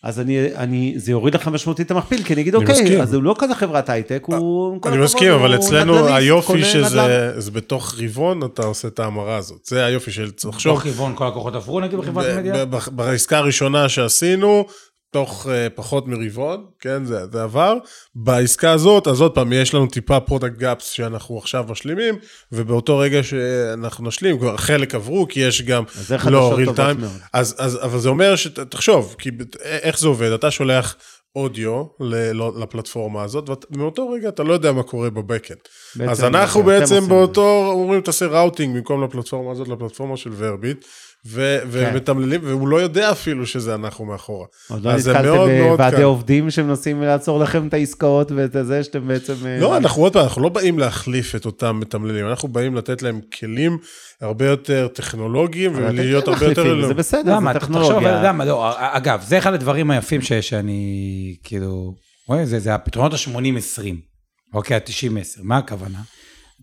Speaker 4: אז אני, אני, זה יוריד לך משמעותית את המכפיל, כי אני אגיד,
Speaker 3: אני
Speaker 4: אוקיי,
Speaker 3: מסכים.
Speaker 4: אז הוא לא כזה חברת הייטק, הוא...
Speaker 3: אני מסכים, אבל אצלנו
Speaker 4: נדל"ניסט,
Speaker 3: היופי
Speaker 4: קונה נדל"ן.
Speaker 3: שזה זה בתוך רבעון אתה עושה את ההמרה הזאת. זה היופי של תחשוב.
Speaker 1: תוך רבעון כל הכוחות עברו נגיד בחברת
Speaker 3: ב-
Speaker 1: מדיה?
Speaker 3: ב- ב- בעסקה הראשונה שעשינו, תוך uh, פחות מרבעון, כן, זה, זה עבר. בעסקה הזאת, אז עוד פעם, יש לנו טיפה product gaps שאנחנו עכשיו משלימים, ובאותו רגע שאנחנו נשלים, כבר חלק עברו, כי יש גם
Speaker 4: אז זה
Speaker 3: לא
Speaker 4: חדשות
Speaker 3: real
Speaker 4: טובות
Speaker 3: time.
Speaker 4: מאוד.
Speaker 3: אז, אז, אבל זה אומר שתחשוב, כי ב- איך זה עובד, אתה שולח אודיו ל- לא- לפלטפורמה הזאת, ומאותו רגע אתה לא יודע מה קורה ב
Speaker 4: backend.
Speaker 3: אז אנחנו בעצם באותו, אומרים תעשה routing במקום לפלטפורמה הזאת, לפלטפורמה של ורביט, ו-
Speaker 4: כן.
Speaker 3: ומתמללים, והוא לא יודע אפילו שזה אנחנו מאחורה.
Speaker 4: עוד לא נתקלתם בוועדי. עובדים שמנסים לעצור לכם את העסקאות ואת זה שאתם בעצם... אה,
Speaker 3: לא, אנחנו עוד פעם, אנחנו לא באים להחליף את אותם מתמללים, אנחנו באים לתת להם כלים הרבה יותר טכנולוגיים ולהיות
Speaker 4: כן
Speaker 3: הרבה יותר...
Speaker 4: זה בסדר? זה טכנולוגיה.
Speaker 1: למה? לא, אגב, זה אחד הדברים היפים ש- שאני, כאילו, רואה, זה, זה הפתרונות ה-80-20, אוקיי, ה-90-10, מה הכוונה?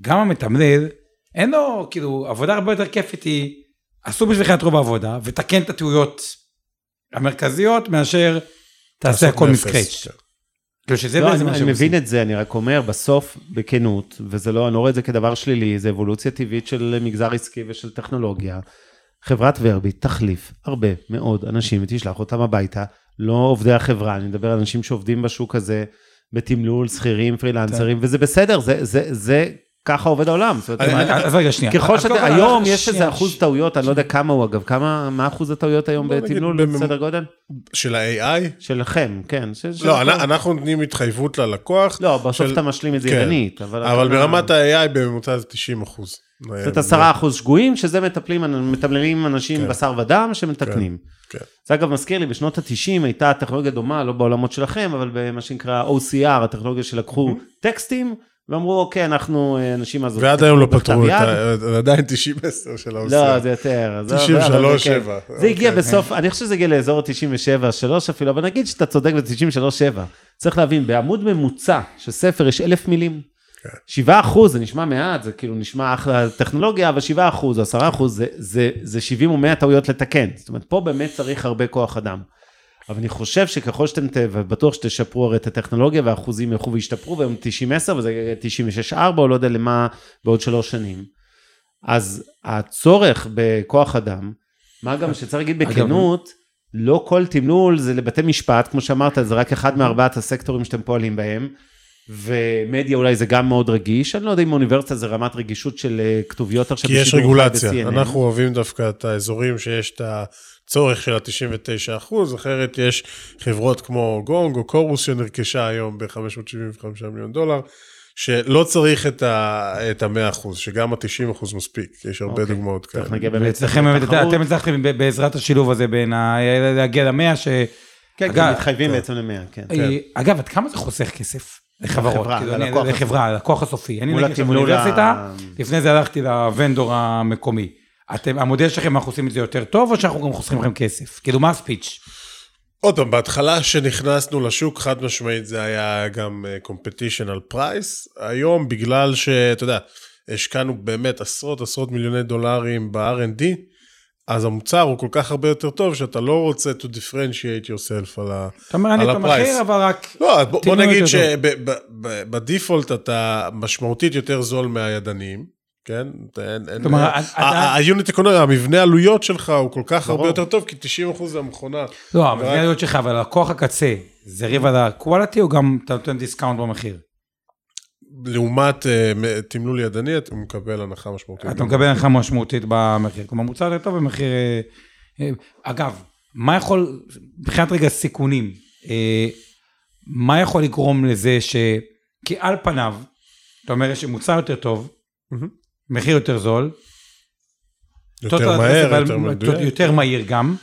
Speaker 1: גם המתמלל, אין לו, כאילו, עבודה הרבה יותר כיפית היא, עשו בשבילך את רוב העבודה, ותקן את הטעויות המרכזיות, מאשר תעשה הכל מסקרץ'.
Speaker 3: כן.
Speaker 1: כאילו שזה
Speaker 4: לא,
Speaker 1: בעצם
Speaker 4: אני, אני מבין. את זה, אני רק אומר, בסוף, בכנות, וזה לא, אני לא רואה את זה כדבר שלילי, זה אבולוציה טבעית של מגזר עסקי ושל טכנולוגיה. חברת ורביט תחליף הרבה מאוד אנשים ותשלח אותם הביתה, לא עובדי החברה, אני מדבר על אנשים שעובדים בשוק הזה, בתמלול, שכירים, פרילנסרים, וזה בסדר, זה, זה, זה, ככה עובד העולם.
Speaker 1: אז רגע, שנייה.
Speaker 4: ככל שאתה, היום יש איזה אחוז טעויות, אני לא יודע כמה הוא אגב, כמה, מה אחוז הטעויות היום בתמלול, בסדר גודל?
Speaker 3: של ה-AI?
Speaker 4: שלכם, כן.
Speaker 3: לא, אנחנו נותנים התחייבות ללקוח.
Speaker 4: לא, בסוף אתה משלים את זה
Speaker 3: כן.
Speaker 4: ידנית.
Speaker 3: אבל ברמת ה-AI בממוצע זה 90 אחוז.
Speaker 4: זאת עשרה אחוז שגויים, שזה מטפלים, מתמללים אנשים
Speaker 3: כן.
Speaker 4: בשר ודם שמתקנים.
Speaker 3: כן.
Speaker 4: זה אגב מזכיר לי, בשנות ה-90 הייתה טכנולוגיה דומה, לא בעולמות שלכם, אבל במה שנקרא OCR, הטכנולוגיה שלקחו טקסטים, ואמרו, אוקיי, אנחנו אה, אנשים אז...
Speaker 3: ועד היום לא פתרו את. ה... עדיין 90-10 של ה-OCR.
Speaker 4: לא, זה יותר. עזוב,
Speaker 3: 93,
Speaker 4: אבל זה כן.
Speaker 3: 7.
Speaker 4: זה הגיע
Speaker 3: אוקיי.
Speaker 4: בסוף, אני חושב שזה הגיע לאזור ה-97, 3 אפילו, אבל נגיד שאתה צודק ב-93, 7. צריך להבין, בעמוד ממוצע של ספר יש אלף מילים.
Speaker 3: כן.
Speaker 4: 7 אחוז, זה נשמע מעט, זה כאילו נשמע אחלה טכנולוגיה, אבל 7 אחוז או 10 אחוז, זה 70 או 100 טעויות לתקן. זאת אומרת, פה באמת צריך הרבה כוח אדם. אבל אני חושב שככל שאתם, ובטוח שתשפרו הרי את הטכנולוגיה והאחוזים ילכו וישתפרו, והיום 90-10 וזה 96-4 או לא יודע למה בעוד שלוש שנים. אז הצורך בכוח אדם, מה גם שצריך להגיד בכנות, לא כל תמלול זה לבתי משפט, כמו שאמרת, זה רק אחד מארבעת הסקטורים שאתם פועלים בהם, ומדיה אולי זה גם מאוד רגיש, אני לא יודע אם אוניברסיטה זה רמת רגישות של אה, כתוביות עכשיו
Speaker 3: כי יש רגולציה. אנחנו אוהבים דווקא את האזורים שיש את הצורך של ה-99 אחוז, אחרת יש חברות כמו גונג או קורוס שנרכשה היום ב-575 מיליון דולר, שלא צריך את ה-100 אחוז, שגם ה-90 אחוז מספיק, יש הרבה
Speaker 4: אוקיי.
Speaker 3: דוגמאות כאלה.
Speaker 4: נגיע באמת.
Speaker 1: אתם הצלחתם ב- בעזרת השילוב הזה בין ה... להגיע למאה, ש...
Speaker 4: כן,
Speaker 1: אגב,
Speaker 4: מתחייבים בעצם למאה, כן.
Speaker 1: אה, אגב, עד כמה זה חוסך כסף? לחברות,
Speaker 4: לחברה,
Speaker 1: כאילו, אני-
Speaker 4: ללקוח הסופי.
Speaker 1: אני נגיד עכשיו באוניברסיטה, לפני זה הלכתי ל vendor המקומי. אתם, המודל שלכם, אנחנו עושים את זה יותר טוב, או שאנחנו גם חוסכים לכם כסף? כאילו, מה ה speech?
Speaker 3: עוד פעם, בהתחלה שנכנסנו לשוק, חד משמעית זה היה גם אה, competition על price. היום, בגלל שאתה יודע, השקענו באמת עשרות עשרות מיליוני דולרים ב-R&D, אז המוצר הוא כל כך הרבה יותר טוב, שאתה לא רוצה to differentiate yourself על ה-
Speaker 1: אתה אומר, אני את
Speaker 3: ה price.
Speaker 1: המחיר, אבל רק...
Speaker 3: לא, בוא, בוא נגיד
Speaker 1: שב
Speaker 3: default אתה משמעותית יותר זול מהידניים, כן? אתה- אין- אין-
Speaker 1: זאת אומרת,
Speaker 3: ה-
Speaker 1: אתה-
Speaker 3: ה- ה unit economy, המבנה עלויות שלך הוא כל כך הרבה. יותר טוב, כי 90% זה המכונה.
Speaker 1: לא, זה העלויות שלך, אבל לקוח הקצה, זה ריב על ה quality, או גם אתה נותן discount במחיר?
Speaker 3: לעומת אה, תמלול ידני, אתה מקבל הנחה משמעותית.
Speaker 1: אתה מקבל הנחה משמעותית במחיר. כלומר, מוצר יותר טוב במחיר... אה, אה, אגב, מה יכול, מבחינת רגע סיכונים, אה, מה יכול לגרום לזה ש... כי על פניו, אתה אומר, יש מוצר יותר טוב. מחיר יותר זול,
Speaker 3: יותר מהר, יותר מדויק.
Speaker 1: יותר מהיר גם,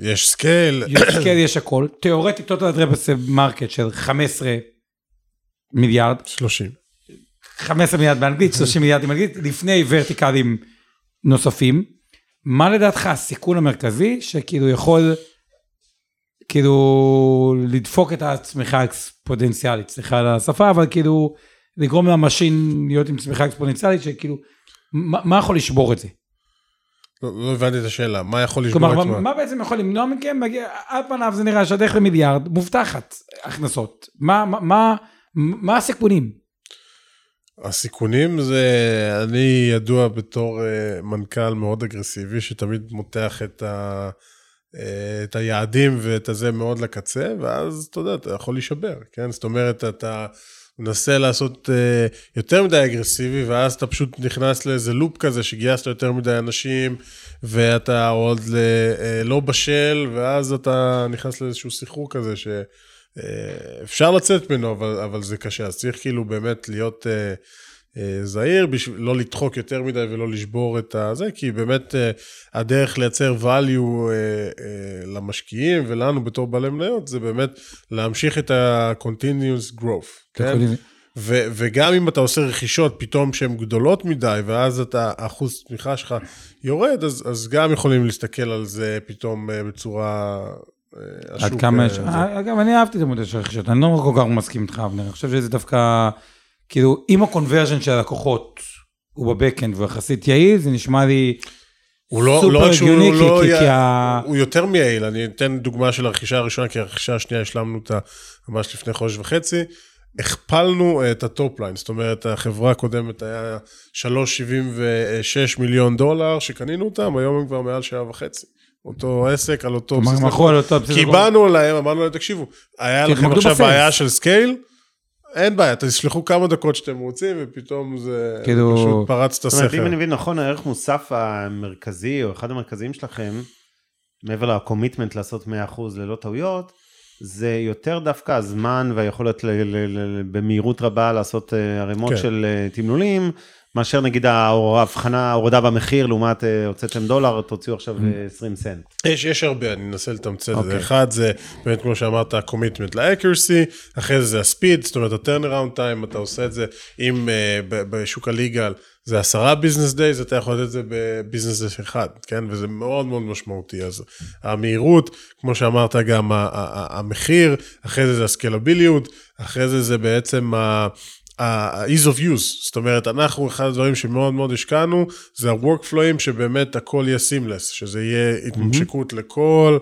Speaker 3: יש scale.
Speaker 1: יש scale, יש הכל. תיאורטית, total addressable market של 15 מיליארד,
Speaker 3: 30.
Speaker 1: 15 מיליארד באנגלית, 30 מיליארד באנגלית, לפני ורטיקלים נוספים. מה לדעתך הסיכון המרכזי שכאילו יכול כאילו לדפוק את הצמיחה האקספוננציאלית, סליחה על השפה, אבל כאילו לגרום למשין להיות עם צמיחה אקספוננציאלית, שכאילו, מה, מה יכול לשבור את זה?
Speaker 3: לא, לא הבנתי את השאלה, מה יכול לשבור
Speaker 1: כלומר,
Speaker 3: את
Speaker 1: מה,
Speaker 3: מה?
Speaker 1: בעצם יכול למנוע מכם? על פניו זה נראה שהדרך למיליארד מובטחת הכנסות. מה, מה, מה, מה הסיכונים?
Speaker 3: הסיכונים זה, אני ידוע בתור אה, מנכ"ל מאוד אגרסיבי, שתמיד מותח את, ה, אה, את היעדים ואת הזה מאוד לקצה, ואז אתה יודע, אתה יכול להישבר, כן? זאת אומרת, אתה מנסה לעשות אה, יותר מדי אגרסיבי, ואז אתה פשוט נכנס לאיזה לופ כזה, שגייסת יותר מדי אנשים, ואתה עוד אה, לא בשל, ואז אתה נכנס לאיזשהו סחרור כזה, ש... אה, אפשר לצאת ממנו, אבל, אבל זה קשה, אז צריך כאילו באמת להיות אה, זהיר, בשביל לא לדחוק יותר מדי ולא לשבור את הזה, כי באמת אה, הדרך לייצר value אה, אה, למשקיעים ולנו בתור בעלי מניות, זה באמת להמשיך את ה-continuous growth, כן? ו- וגם אם אתה עושה רכישות פתאום שהן גדולות מדי, ואז אתה, אחוז תמיכה שלך יורד, אז, אז גם יכולים להסתכל על זה פתאום אה, בצורה... אה,
Speaker 1: עד כמה
Speaker 3: אה,
Speaker 1: יש... אגב, אני אהבתי את המודל של הרכישות, אני לא כל כך מסכים איתך, אבנר, אני חושב שזה דווקא, כאילו, אם ה conversion של הלקוחות הוא ב backend והוא יחסית יעיל, זה נשמע לי
Speaker 3: הוא לא,
Speaker 1: סופר
Speaker 3: לא רק שהוא
Speaker 1: הגיוני, כי-
Speaker 3: לא,
Speaker 1: כי-
Speaker 3: כי,
Speaker 1: כי ה-
Speaker 3: הוא יותר מיעיל, אני אתן דוגמה של הרכישה הראשונה, כי הרכישה השנייה השלמנו אותה ממש לפני חודש וחצי. הכפלנו את ה top line, זאת אומרת, החברה הקודמת היה 3.76 מיליון דולר שקנינו אותם, היום הם כבר מעל שעה וחצי. אותו עסק על אותו בסיס
Speaker 1: נכון.
Speaker 3: באנו להם, אמרנו להם, תקשיבו, היה לכם עכשיו. בעיה של scale, אין בעיה, תשלחו כמה דקות שאתם רוצים, ופתאום זה
Speaker 1: כאילו-
Speaker 3: פשוט פרץ את
Speaker 4: זאת אומרת, אם
Speaker 3: הסכר.
Speaker 4: אני מבין נכון, הערך מוסף המרכזי, או אחד המרכזיים שלכם, מעבר ל commitment לעשות 100% ללא טעויות, זה יותר דווקא הזמן והיכולת ל- ל- ל- במהירות רבה לעשות אה, ערימות
Speaker 3: כן.
Speaker 4: של אה, תמלולים, מאשר נגיד ההבחנה, ההורדה במחיר, לעומת אה, הוצאתם דולר, תוציאו עכשיו אה, 20 סנט.
Speaker 3: יש, יש הרבה, אני אנסה לתמצת את זה.
Speaker 1: אוקיי.
Speaker 3: אחד זה באמת, כמו שאמרת, ה-commitment ל-accuracy, אחרי זה זה ה-speed, זאת אומרת, ה-turnaround time, אתה עושה את זה, אם uh, בשוק הליגל זה עשרה business days, אתה יכול לתת את זה בביזנס אחד, כן? וזה מאוד מאוד משמעותי. אז המהירות, כמו שאמרת, גם המחיר, אחרי זה זה הסקלביליות, אחרי זה זה בעצם ה... ה-ease of use, זאת אומרת, אנחנו, אחד הדברים שמאוד מאוד השקענו, זה ה-workflowים שבאמת הכל יהיה seamless, שזה יהיה התממשקות לכל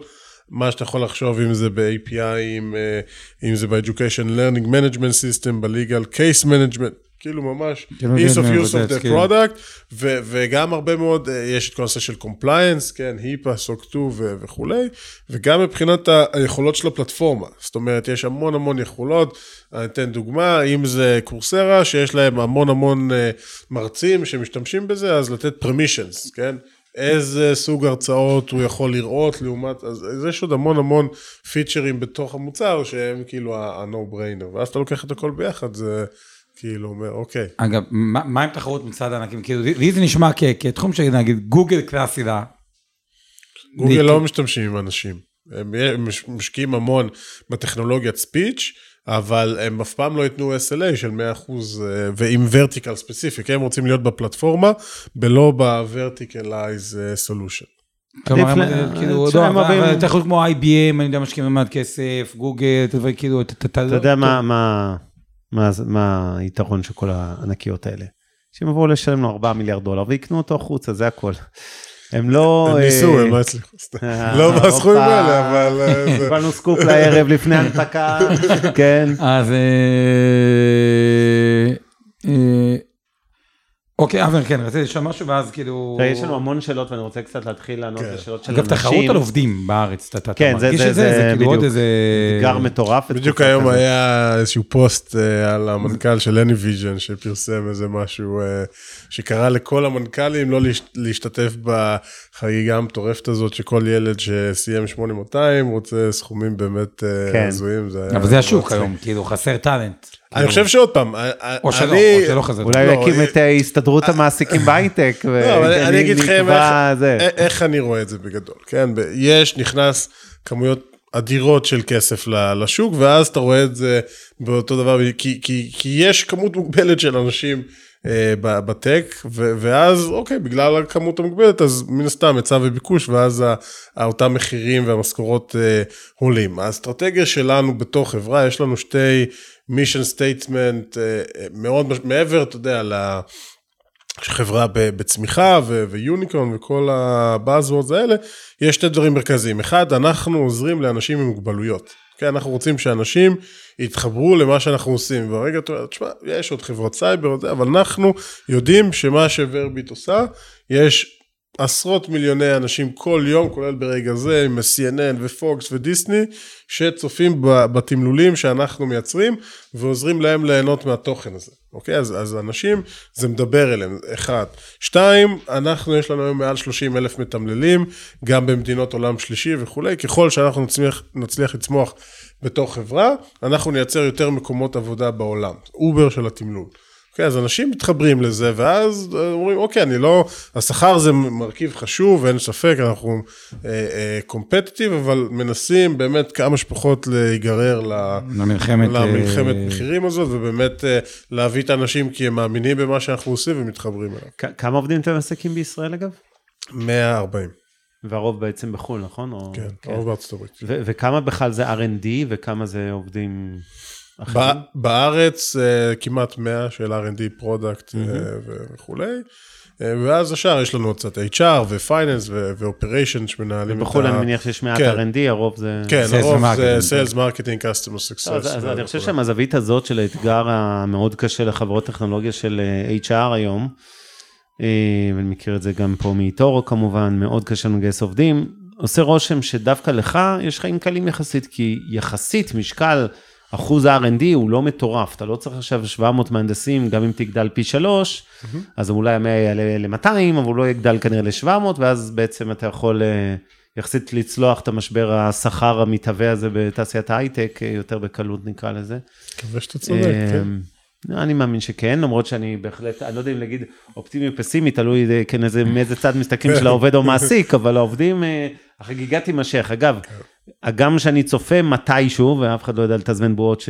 Speaker 3: מה שאתה יכול לחשוב, אם זה ב-API, אם, אה, אם זה ב-Education Learning Management System, ב-Legal Case Management, כאילו ממש ease of use
Speaker 1: זה
Speaker 3: of the
Speaker 1: כאילו.
Speaker 3: product, ו- וגם הרבה מאוד, אה, יש את כל הנושא של compliance, כן, היפה, סוק 2 ו- וכולי, וגם מבחינת היכולות של הפלטפורמה, זאת אומרת, יש המון המון יכולות, אני אתן דוגמה, אם זה קורסרה, שיש להם המון המון אה, מרצים שמשתמשים בזה, אז לתת permissions, כן? איזה סוג הרצאות הוא יכול לראות לעומת, אז אז יש עוד המון המון פיצ'רים בתוך המוצר שהם כאילו ה-no brainer, ואז אתה לוקח את הכל ביחד, זה כאילו אומר, אוקיי.
Speaker 1: אגב, מה מה עם תחרות מצד הענקים? כאילו, לי זה נשמע כ- כתחום שנגיד גוגל קלאסי לה.
Speaker 3: גוגל
Speaker 1: לי-
Speaker 3: לא משתמשים עם אנשים. הם הם מש- משקיעים המון בטכנולוגיית ספיץ', אבל הם אף פעם לא ייתנו SLA של 100% אה, ועם ורטיקל ספציפי, כי הם רוצים להיות בפלטפורמה, ולא ב-verticalize אה, solution.
Speaker 1: כלומר,
Speaker 4: ל-
Speaker 1: כאילו, לא, תחרות כמו IBM, אני יודע, משקיעים מעט כסף, גוגל, כאילו, אתה- אתה
Speaker 4: יודע מה, מה, מה, היתרון של כל הענקיות האלה? שהם יבואו לשלם לו 4 מיליארד דולר ויקנו אותו החוצה, זה הכל. הם לא...
Speaker 3: הם ניסו,
Speaker 4: אה,
Speaker 3: הם לא הצליחו. סתם.
Speaker 4: אה,
Speaker 3: לא בסכומים. האלה, אבל... אה,
Speaker 4: קיבלנו סקופ לערב לפני הנפקה, כן.
Speaker 1: אז... אוקיי, אבנר, כן, רציתי לשאול משהו, ואז כאילו...
Speaker 4: תראה, יש לנו המון שאלות ואני רוצה קצת להתחיל לענות
Speaker 3: כן.
Speaker 4: לשאלות של
Speaker 1: אגב,
Speaker 4: אנשים.
Speaker 1: תחרות על עובדים בארץ, אתה- אתה אתה
Speaker 4: כן, זה-
Speaker 1: מרגיש
Speaker 4: זה-
Speaker 1: את זה?
Speaker 4: זה
Speaker 1: זה כאילו עוד
Speaker 4: בדיוק.
Speaker 1: איזה...
Speaker 4: אתגר מטורף.
Speaker 3: בדיוק היום. היה איזשהו פוסט אה, על המנכ"ל של AnyVision שפרסם איזה משהו אה, שקרא לכל המנכ"לים לא להשת- להשתתף בחגיגה המטורפת הזאת שכל ילד שסיים 8200 רוצה סכומים באמת אה,
Speaker 4: כן.
Speaker 3: הזויים. זה היה
Speaker 1: אבל זה השוק. היום, כאילו, חסר טאלנט.
Speaker 3: אני חושב שעוד פעם, אה,
Speaker 1: או שלא, או שלא חסר.
Speaker 4: אולי
Speaker 3: לא,
Speaker 4: יקים
Speaker 3: אה,
Speaker 4: את אה, הסתדרות המעסיקים בהייטק.
Speaker 3: לא, אבל אני אגיד לכם איך- אני רואה את זה בגדול, כן? יש, נכנס כמויות אדירות של כסף ל- לשוק, ואז אתה רואה את זה באותו דבר, כי, כי, כי יש כמות מוגבלת של אנשים אה, בטק, ו- ואז, אוקיי, בגלל הכמות המוגבלת, אז מן הסתם היצע וביקוש, ואז אותם מחירים והמשכורות אה, עולים. האסטרטגיה שלנו בתוך חברה, יש לנו שתי mission statement אה, אה, מאוד, מעבר, אתה יודע, ל... חברה בצמיחה ו- ו unicorn וכל ה buzzwords האלה, יש שני דברים מרכזיים. אחד, אנחנו עוזרים לאנשים עם מוגבלויות. כן, אנחנו רוצים שאנשים יתחברו למה שאנחנו עושים. ברגע, אתה אומר, תשמע, יש עוד חברות סייבר, אבל אנחנו יודעים שמה שוורביט עושה, יש עשרות מיליוני אנשים כל יום, כולל ברגע זה, עם CNN ופוקס ודיסני, שצופים בתמלולים שאנחנו מייצרים, ועוזרים להם ליהנות מהתוכן הזה. אוקיי? אז, אז אנשים, זה מדבר אליהם, אחד. שתיים, אנחנו, יש לנו היום מעל 30 אלף מתמללים, גם במדינות עולם שלישי וכולי. ככל שאנחנו נצליח, נצליח לצמוח בתור חברה, אנחנו נייצר יותר מקומות עבודה בעולם. אובר של התמלול. אוקיי, אז אנשים מתחברים לזה, ואז אה, אומרים, אוקיי, אני לא, השכר זה מרכיב חשוב, אין ספק, אנחנו קומפטיטיב, אבל מנסים באמת כמה שפחות להיגרר.
Speaker 1: למלחמת...
Speaker 3: למלחמת
Speaker 1: אה,
Speaker 3: מחירים הזאת, ובאמת אה, להביא את האנשים כי הם מאמינים במה שאנחנו עושים ומתחברים אליו.
Speaker 4: כמה עובדים אתם מעסיקים בישראל אגב?
Speaker 3: 140,
Speaker 4: והרוב בעצם בחו"ל, נכון? או-
Speaker 3: כן, הרוב בארצות הברית.
Speaker 4: וכמה בכלל זה R&D וכמה זה עובדים
Speaker 3: בארץ אה, כמעט 100 של R&D product ו- וכולי, אה, ואז השאר יש לנו קצת HR ו-Finance ו-Operation שמנהלים את ה...
Speaker 4: בחו"ל אני מניח שיש מעט
Speaker 3: כן.
Speaker 4: R&D, הרוב זה...
Speaker 3: כן, הרוב זה Sales Marketing Customer Success.
Speaker 4: אז, אני חושב. שמהזווית הזאת של האתגר המאוד קשה לחברות טכנולוגיה של אה, HR היום, ואני מכיר את זה גם פה מ eToro כמובן, מאוד קשה לנו לגייס עובדים, עושה רושם שדווקא לך יש חיים קלים יחסית, כי יחסית משקל אחוז ה-R&D הוא לא מטורף, אתה לא צריך עכשיו 700 מהנדסים, גם אם תגדל פי שלוש, אז אולי המאה יעלה ל-200, אבל הוא לא יגדל כנראה ל-700, ואז בעצם אתה יכול אה, יחסית לצלוח את המשבר השכר המתהווה הזה בתעשיית ההייטק, אה, יותר בקלות נקרא לזה.
Speaker 3: מקווה שאתה צודק, כן.
Speaker 4: אמ, אני מאמין שכן, למרות שאני בהחלט, אני לא יודע אם להגיד אופטימי או פסימי, תלוי אה, כן איזה, מאיזה צד מסתכלים של העובד או מעסיק, אבל העובדים, אה, החגיגה תימשך. אגב, הגם שאני צופה מתישהו, ואף אחד לא יודע לתזמן בועות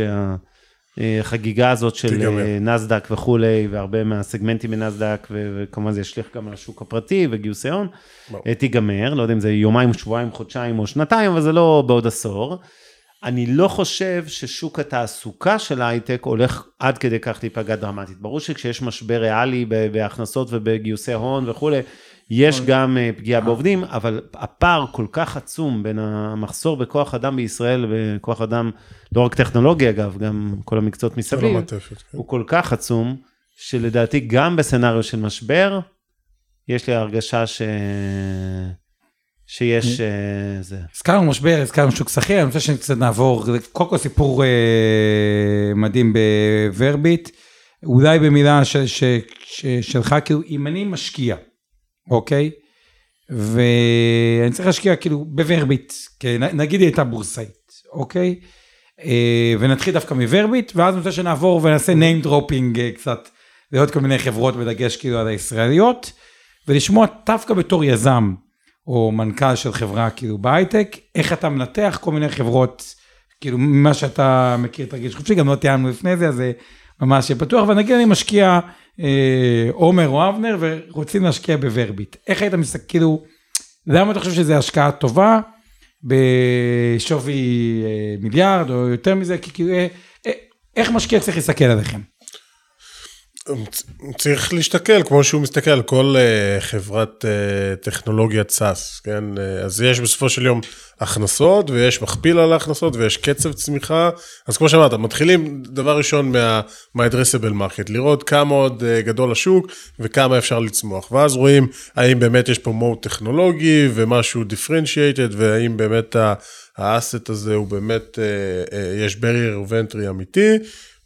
Speaker 4: שהחגיגה הזאת של
Speaker 3: תיגמר.
Speaker 4: אה, נסדק וכולי, והרבה מהסגמנטים מנסדק, ו- וכמובן זה ישליך גם על השוק הפרטי וגיוסי הון. אה, תיגמר, לא יודע אם זה יומיים, שבועיים, חודשיים או שנתיים, אבל זה לא בעוד עשור. אני לא חושב ששוק התעסוקה של ההייטק הולך עד כדי כך להיפגע דרמטית. ברור שכשיש משבר ריאלי בהכנסות ובגיוסי הון וכולי, יש גם אה, פגיעה בעובדים, אבל הפער כל כך עצום בין המחסור בכוח אדם בישראל, וכוח אדם, לא רק טכנולוגיה אגב, גם כל המקצועות מסביב,
Speaker 3: כן.
Speaker 4: הוא כל כך עצום, שלדעתי גם בסצנריו של משבר, יש לי הרגשה ש... שיש אה, זה.
Speaker 1: הזכרנו משבר, הזכרנו שוק שכיר, אני רוצה שקצת נעבור, קודם כל סיפור אה, מדהים בוורביט, אולי במילה שלך, כאילו, אם אני משקיע, אוקיי? ואני צריך להשקיע כאילו בוורביט, נגיד היא הייתה בורסאית, אוקיי? אה, ונתחיל דווקא מוורביט, ואז אני רוצה שנעבור ונעשה name dropping אה, קצת לעוד כל מיני חברות, בדגש כאילו על הישראליות, ולשמוע דווקא בתור יזם, או מנכ"ל של חברה כאילו בהייטק, איך אתה מנתח כל מיני חברות, כאילו מה שאתה מכיר תרגיש חופשי, גם לא תיאמנו לפני זה, אז זה ממש פתוח, ונגיד אני משקיע עומר או אבנר ורוצים להשקיע בוורביט. איך היית מסתכל, כאילו, למה אתה חושב שזו השקעה טובה בשווי אה, מיליארד או יותר מזה, כי כאילו, אה, אה, איך משקיע צריך להסתכל עליכם?
Speaker 3: צריך להסתכל כמו שהוא מסתכל על כל uh, חברת uh, טכנולוגיית סאס, כן? Uh, אז יש בסופו של יום הכנסות ויש מכפיל על ההכנסות ויש קצב צמיחה. אז כמו שאמרת, מתחילים דבר ראשון מה- מה-addressable market, לראות כמה עוד גדול השוק וכמה אפשר לצמוח. ואז רואים האם באמת יש פה מוד טכנולוגי ומשהו differentiated והאם באמת האסט הזה הוא באמת, יש barrier of entry אמיתי.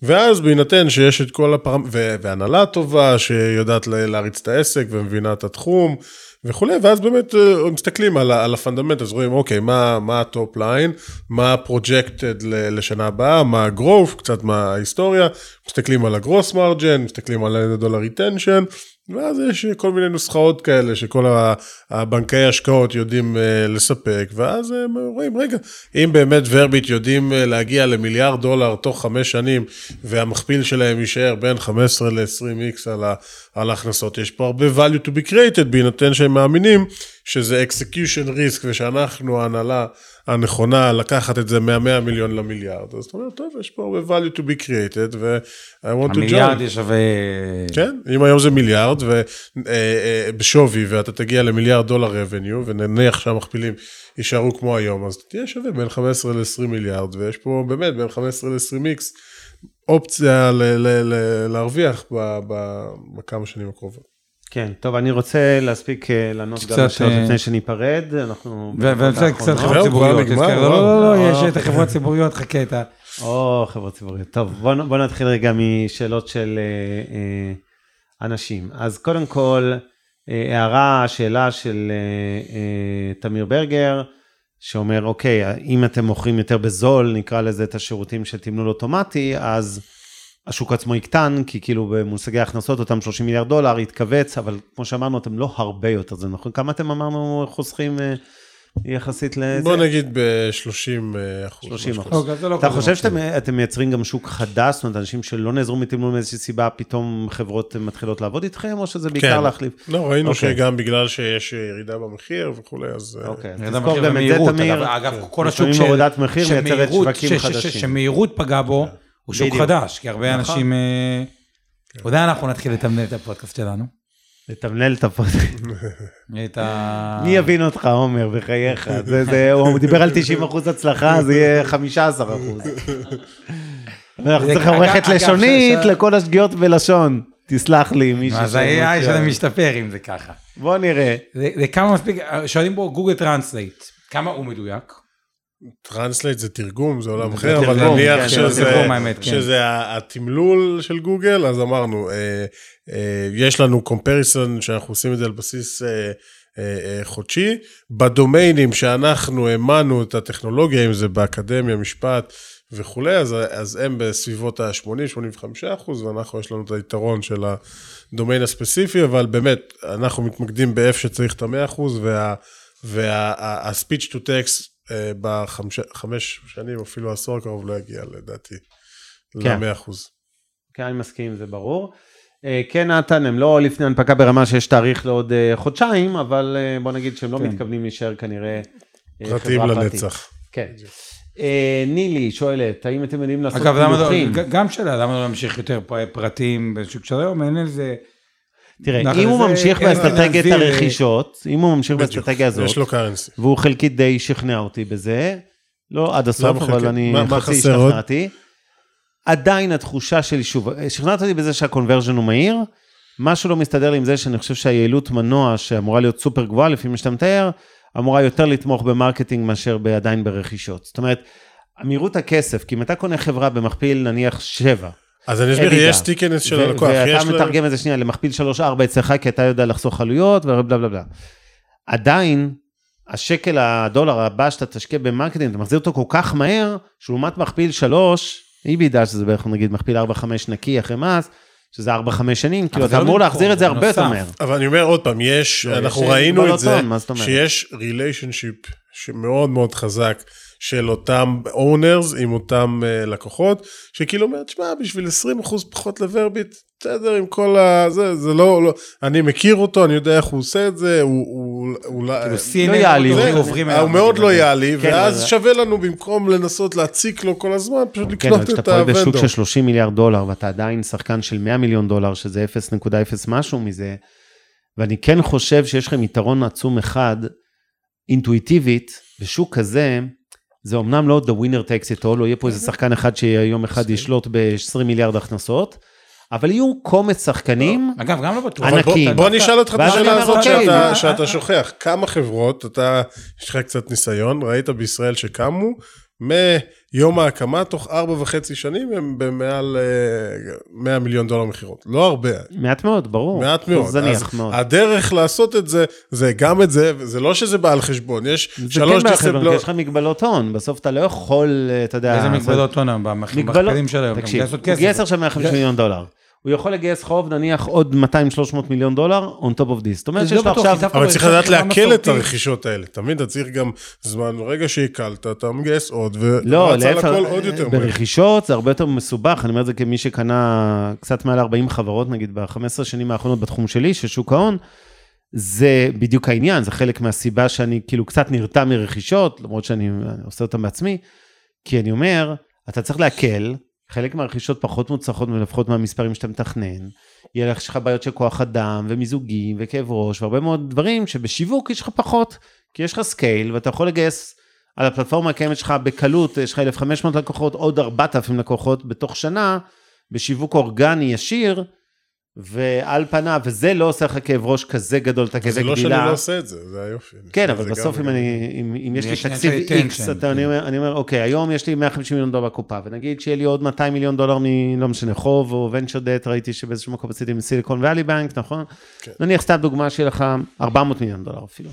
Speaker 3: ואז בהינתן שיש את כל הפרמ... והנהלה טובה שיודעת להריץ את העסק ומבינה את התחום וכולי, ואז באמת אה, מסתכלים על, על ה fundament, אז רואים, אוקיי, מה ה top line, מה ה projected לשנה הבאה, מה ה growth, קצת מה ההיסטוריה, מסתכלים על ה gross margin, מסתכלים על ה dollar retention, ואז יש כל מיני נוסחאות כאלה שכל ה- הבנקי השקעות יודעים אה, לספק, ואז הם רואים, רגע, אם באמת ורביט יודעים אה, להגיע למיליארד דולר תוך חמש שנים, והמכפיל שלהם יישאר בין 15 ל-20x על, ה- על ההכנסות, יש פה הרבה value to be created, בהינתן שהם מאמינים שזה execution risk, ושאנחנו ההנהלה הנכונה לקחת את זה מה-100 מיליון למיליארד. אז אתה אומר, טוב, יש פה הרבה value to be created, ו-I want to join.
Speaker 1: המיליארד שווה...
Speaker 3: כן, אם היום זה מיליארד אה, אה, בשווי ואתה תגיע למיליארד דולר revenue ונניח שהמכפילים יישארו כמו היום, אז תהיה שווה בין 15 ל-20 מיליארד, ויש פה באמת בין 15 ל-20x אופציה ל- ל- ל- להרוויח ב- ב- בכמה שנים הקרובות.
Speaker 4: כן, טוב, אני רוצה להספיק אה, לענות גם
Speaker 1: קצת,
Speaker 4: לשאלות
Speaker 1: אה,
Speaker 4: לפני שניפרד, אנחנו...
Speaker 1: ואני קצת
Speaker 3: זהו,
Speaker 1: חברות ציבוריות. לא,
Speaker 3: וואו.
Speaker 1: לא, לא,
Speaker 4: אה,
Speaker 1: יש את החברות הציבוריות, חכה את ה...
Speaker 4: או, חברות ציבוריות. טוב, בוא, נ- בוא נתחיל רגע משאלות של אנשים. אז קודם כל, הערה, שאלה של תמיר ברגר, שאומר, אוקיי, אם אתם מוכרים יותר בזול, נקרא לזה את השירותים של תמלול אוטומטי, אז השוק עצמו יקטן, כי כאילו במושגי הכנסות, אותם 30 מיליארד דולר יתכווץ, אבל כמו שאמרנו, אתם לא הרבה יותר, זה נכון? כמה אתם אמרנו חוסכים אה, יחסית לזה?
Speaker 3: בוא נגיד ב-30 אחוז.
Speaker 4: 30 אחוז.
Speaker 1: אוקיי, לא
Speaker 4: אתה חושב. שאתם אתם מייצרים גם שוק חדש, זאת אומרת, אנשים שלא נעזרו מתמלול מאיזושהי סיבה, פתאום חברות מתחילות לעבוד איתכם, או שזה בעיקר
Speaker 3: כן.
Speaker 4: להחליף?
Speaker 3: לא, ראינו
Speaker 4: אוקיי.
Speaker 3: שגם בגלל שיש ירידה במחיר וכולי, אז... אה,
Speaker 4: אוקיי, תזכור גם את זה, תמיר.
Speaker 1: אגב, אגב, כל השוק של...
Speaker 4: הורדת מחיר מייצרת
Speaker 1: שמהירות-
Speaker 4: שווקים חדשים.
Speaker 1: שמהירות פגע בו, הוא שוק. חדש, כי הרבה
Speaker 4: נכון.
Speaker 1: אנשים... אה, אתה יודע, אנחנו נתחיל לתמלל את הפודקאסט שלנו.
Speaker 4: לתמלל את הפודקאסט. מי יבין אותך, עומר, בחייך? הוא דיבר על 90 אחוז הצלחה, זה יהיה 15 אחוז. אנחנו צריכים עורכת לשונית לכל השגיאות בלשון. תסלח לי, מישהו...
Speaker 1: אז ה-AI. שלהם משתפר אם זה ככה.
Speaker 4: בוא נראה.
Speaker 1: זה כמה מספיק, שואלים בו Google Translate, כמה הוא מדויק?
Speaker 3: Translate זה תרגום, זה עולם אחר, אבל נניח
Speaker 4: כן,
Speaker 1: זה
Speaker 3: שזה,
Speaker 1: כן.
Speaker 3: שזה התמלול של גוגל, אז אמרנו, אה, אה, יש לנו comparison שאנחנו עושים את זה על בסיס אה, אה, אה, חודשי. בדומיינים שאנחנו האמנו את הטכנולוגיה, אם זה באקדמיה, משפט וכולי, אז, אז הם בסביבות ה-80-85 אחוז, ואנחנו, יש לנו את היתרון של הדומיין הספציפי, אבל באמת, אנחנו מתמקדים באיפה שצריך את ה-100 אחוז, וה... וה-speech to text בחמש שנים, אפילו עשור הקרוב לא יגיע לדעתי
Speaker 4: כן.
Speaker 3: ל-100 אחוז.
Speaker 4: כן, אני מסכים, זה ברור. אה, כן, נתן, הם לא לפני הנפקה ברמה שיש תאריך לעוד אה, חודשיים, אבל אה, בוא נגיד שהם לא
Speaker 1: כן.
Speaker 4: מתכוונים להישאר כנראה אה,
Speaker 3: פרטיים
Speaker 4: חברה פרטית.
Speaker 3: לנצח.
Speaker 4: כן. אה, נילי שואלת, האם אתם יודעים לעשות
Speaker 1: אגב, למה לא,
Speaker 4: פילוחים?
Speaker 1: גם שאלה, למה לא להמשיך יותר פ- פרטים בשוק של היום? אין לזה...
Speaker 4: תראה,
Speaker 1: נכון,
Speaker 4: אם הוא ממשיך
Speaker 1: אין
Speaker 4: באסטרטגיית הרכישות, אם הוא ממשיך. באסטרטגיה הזאת,
Speaker 3: יש לו currency.
Speaker 4: והוא חלקית די שכנע אותי בזה, לא עד הסוף, אבל? אני חצי? השתכנעתי. עדיין התחושה שלי, שוב, שכנעת אותי בזה שה conversion הוא מהיר, משהו לא מסתדר לי עם זה שאני חושב שהיעילות מנוע, שאמורה להיות סופר גבוהה לפי מה שאתה מתאר, אמורה יותר לתמוך ב marketing מאשר עדיין ברכישות. זאת אומרת, מהירות הכסף, כי אם אתה קונה חברה במכפיל נניח 7,
Speaker 3: אז אני אסביר. יש stickiness של הלקוח. יש
Speaker 4: ואתה מתרגם את זה שנייה למכפיל 3-4 אצלך, כי אתה יודע לחסוך עלויות ובלה בלה בלה. עדיין, השקל הדולר הבא שאתה תשקיע ב marketing, אתה מחזיר אותו כל כך מהר, שלעומת מכפיל 3, EBITDA, שזה בערך נגיד מכפיל 4-5 נקי אחרי מס, שזה 4-5 שנים, כאילו אתה
Speaker 1: לא
Speaker 4: אמור להחזיר את זה הרבה יותר. מהר.
Speaker 3: אבל אני אומר עוד פעם, יש,
Speaker 4: לא,
Speaker 3: אנחנו ראינו את זה? שיש relationship שמאוד מאוד חזק של אותם אונרס עם אותם uh, לקוחות, שכאילו אומר, תשמע, בשביל 20% פחות לוורביט, בסדר עם כל ה... זה, זה לא, לא, אני מכיר אותו, אני יודע איך הוא עושה את זה, הוא... הוא, הוא
Speaker 1: כאילו
Speaker 4: לא יעלי,
Speaker 1: CNN
Speaker 4: זה-
Speaker 1: עוברים
Speaker 3: הוא מאוד לא יעלי,
Speaker 4: כן,
Speaker 3: ואז
Speaker 4: אבל-
Speaker 3: שווה לנו במקום לנסות להציק לו כל הזמן, פשוט
Speaker 4: כן, אבל
Speaker 3: לקנות
Speaker 4: כשאתה
Speaker 3: את
Speaker 4: פועל בשוק. של 30 מיליארד דולר, ואתה עדיין שחקן של 100 מיליון דולר, שזה 0.0 משהו מזה, ואני כן חושב שיש לכם יתרון עצום אחד, אינטואיטיבית, בשוק כזה, זה אמנם לא the winner takes it all, לא יהיה פה איזה שחקן אחד שיום אחד ישלוט ב-20 מיליארד הכנסות, אבל יהיו קומץ שחקנים,
Speaker 1: אגב, גם לא בטוח.
Speaker 3: בוא,
Speaker 4: ענקים.
Speaker 3: בוא נשאל אותך את השאלה הזאת
Speaker 4: אוקיי,
Speaker 3: שאתה,
Speaker 1: מה-
Speaker 3: שאתה שוכח. כמה חברות, אתה, יש לך קצת ניסיון, ראית בישראל שקמו, מיום ההקמה, תוך ארבע וחצי שנים הם במעל אה, 100 מיליון דולר מכירות. לא הרבה,
Speaker 4: מעט מאוד, ברור.
Speaker 3: מעט מאוד.
Speaker 4: זניח מאוד.
Speaker 3: הדרך לעשות את זה, זה גם את זה, וזה לא שזה בא על חשבון, יש
Speaker 4: זה
Speaker 3: שלוש
Speaker 4: כן בעיה חבר'ה, כי
Speaker 3: דיסציפלות.
Speaker 4: יש לך מגבלות הון, בסוף אתה לא יכול, אתה יודע...
Speaker 1: איזה
Speaker 4: זה-
Speaker 1: מגבלות הון במחקרים של היום?
Speaker 4: תקשיב, הוא. גייס עכשיו 150
Speaker 1: זה-
Speaker 4: מיליון דולר. הוא יכול לגייס חוב נניח עוד 200-300 מיליון דולר on top of this. זאת אומרת
Speaker 1: זה
Speaker 4: שיש
Speaker 1: לא
Speaker 4: לו עכשיו...
Speaker 3: אבל צריך
Speaker 1: ברכישת
Speaker 3: לדעת לעכל את הרכישות האלה. תמיד אתה צריך גם זמן, ברגע שעיכלת, אתה מגייס עוד,
Speaker 4: לא,
Speaker 3: על
Speaker 4: להפך,
Speaker 3: הכל עוד יותר מהר.
Speaker 4: ברכישות זה הרבה יותר מסובך, אני אומר את זה כמי שקנה קצת מעל 40 חברות, נגיד ב-15 שנים האחרונות בתחום שלי, של שוק ההון, זה בדיוק העניין, זה חלק מהסיבה שאני כאילו קצת נרתע מרכישות, למרות שאני עושה אותן בעצמי, כי אני אומר, אתה צריך להקל, חלק מהרכישות פחות מוצלחות ולפחות מהמספרים שאתה מתכנן, יהיה לך בעיות של כוח אדם ומיזוגים וכאב ראש והרבה מאוד דברים שבשיווק יש לך פחות, כי יש לך scale ואתה יכול לגייס על הפלטפורמה הקיימת שלך בקלות, יש לך 1,500 לקוחות, עוד 4,000 לקוחות בתוך שנה, בשיווק אורגני ישיר, ועל פניו, וזה לא עושה לך כאב ראש כזה גדול, אתה כזה
Speaker 3: זה לא שאני
Speaker 4: גדילה.
Speaker 3: לא עושה את זה, זה היופי.
Speaker 4: כן, אבל בסוף אם אני, אם, אם יש לי תקציב אני,
Speaker 1: כן.
Speaker 4: אומר, אני אומר, אוקיי, היום יש לי 150 מיליון דולר בקופה, ונגיד שיהיה לי עוד 200 מיליון דולר מ... לא משנה, חוב או venture debt, ראיתי שבאיזשהו מקום עשיתי מסיליקון ואלי בנק, נכון?
Speaker 3: כן.
Speaker 4: נניח סתם דוגמה שיהיה לך 400 מיליון דולר אפילו.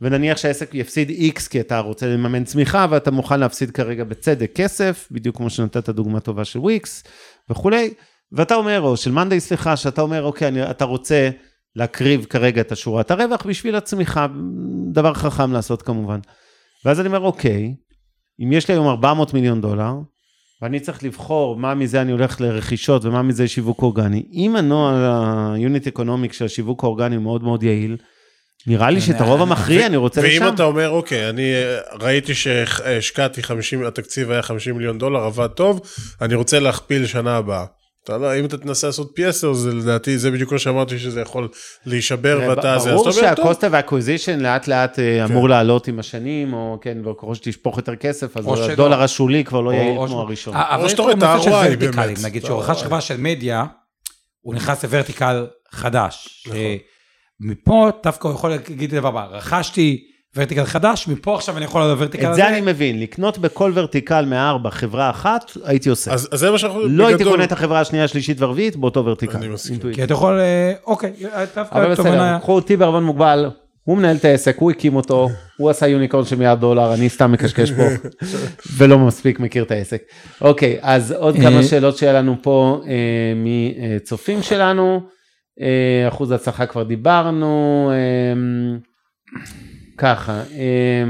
Speaker 4: ונניח שהעסק יפסיד X כי אתה רוצה לממן צמיחה ואתה מוכן להפסיד כרגע בצדק כסף, בדיוק כמו שנתת דוגמה טובה של וויקס וכולי, ואתה אומר, או של מאנדיי סליחה, שאתה אומר, אוקיי, אני, אתה רוצה להקריב כרגע את השורת הרווח בשביל הצמיחה, דבר חכם לעשות כמובן. ואז אני אומר, אוקיי, אם יש לי היום 400 מיליון דולר, ואני צריך לבחור מה מזה אני הולך לרכישות ומה מזה שיווק אורגני, אם הנוהל ה-unit economic של השיווק האורגני הוא מאוד מאוד יעיל, נראה לי שאת הרוב המכריע אני רוצה לשם.
Speaker 3: ואם אתה אומר, אוקיי, אני אה, ראיתי שהשקעתי 50, התקציב היה 50 מיליון דולר, עבד טוב, אני רוצה להכפיל שנה הבאה. אתה לא, אם אתה תנסה לעשות פי 10, זה לדעתי, זה בדיוק מה שאמרתי, שזה יכול להישבר ואתה... זה,
Speaker 4: ברור of acquisition לאט לאט אה, אמור לעלות עם השנים, או כן, וככל שתשפוך יותר כסף, אז. הדולר השולי כבר לא יעיל
Speaker 1: או
Speaker 4: כמו
Speaker 1: ש-
Speaker 4: הראשון.
Speaker 1: אה,
Speaker 3: או
Speaker 1: יש
Speaker 3: שאתה
Speaker 1: פה
Speaker 3: רואה את ה-ROI באמת.
Speaker 1: נגיד שהוא רכש. חברה של מדיה, הוא נכנס לוורטיקל חדש. אה, מפה דווקא הוא יכול להגיד את הדבר הבא, רכשתי ורטיקל חדש, מפה עכשיו אני יכול לעלות לוורטיקל
Speaker 4: את
Speaker 1: הזה.
Speaker 4: זה אני מבין, לקנות בכל ורטיקל מהארבע חברה אחת, הייתי עושה.
Speaker 3: אז, אז זה מה שאנחנו...
Speaker 4: לא הייתי קונה את החברה השנייה, השלישית והרביעית באותו ורטיקל.
Speaker 3: אני מסכים.
Speaker 1: כי אתה יכול, אה, אוקיי, דווקא
Speaker 4: אבל בסדר, קחו אותי בערבון מוגבל, הוא מנהל את העסק, הוא הקים אותו, הוא עשה יוניקורן של מיליארד דולר, אני סתם מקשקש פה, ולא מספיק מכיר את העסק. אוקיי, אז עוד כמה
Speaker 1: אה,
Speaker 4: שאלות שהיה לנו פה אה, מצופים שלנו, אה, אחוז ההצלחה כבר דיברנו, אה, ככה, אה,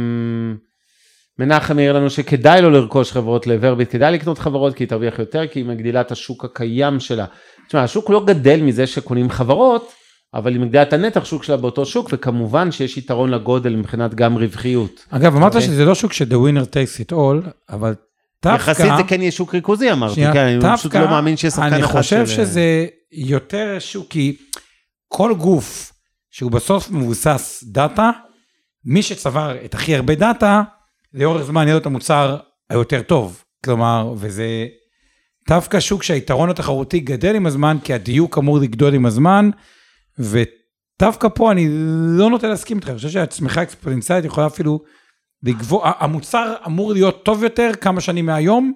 Speaker 4: מנחם העיר לנו שכדאי לו לרכוש חברות לוורביט, כדאי לקנות חברות כי היא תרוויח יותר, כי היא מגדילה את השוק הקיים שלה. תשמע, השוק לא גדל מזה שקונים חברות, אבל היא מגדילה את הנתח שוק שלה באותו שוק, וכמובן שיש יתרון לגודל מבחינת גם רווחיות.
Speaker 1: אגב, אמרת
Speaker 4: אוקיי.
Speaker 1: שזה לא שוק ש-the winner takes it all, אבל דווקא...
Speaker 4: יחסית זה כן יהיה שוק ריכוזי אמרתי,
Speaker 1: שנייה,
Speaker 4: כן, אני פשוט לא מאמין שיש שחקן אחד
Speaker 1: אני חושב
Speaker 4: של-
Speaker 1: שזה יותר שוק, כי כל גוף שהוא בסוף מבוסס דאטה, מי שצבר את הכי הרבה דאטה, לאורך זמן יהיה לו את המוצר היותר טוב. כלומר, וזה דווקא שוק שהיתרון התחרותי גדל עם הזמן, כי הדיוק אמור לגדול עם הזמן, ודווקא פה אני לא נוטה להסכים איתך, אני חושב שהצמיחה האקספוננציאלית יכולה אפילו לגבור, המוצר אמור להיות טוב יותר כמה שנים מהיום,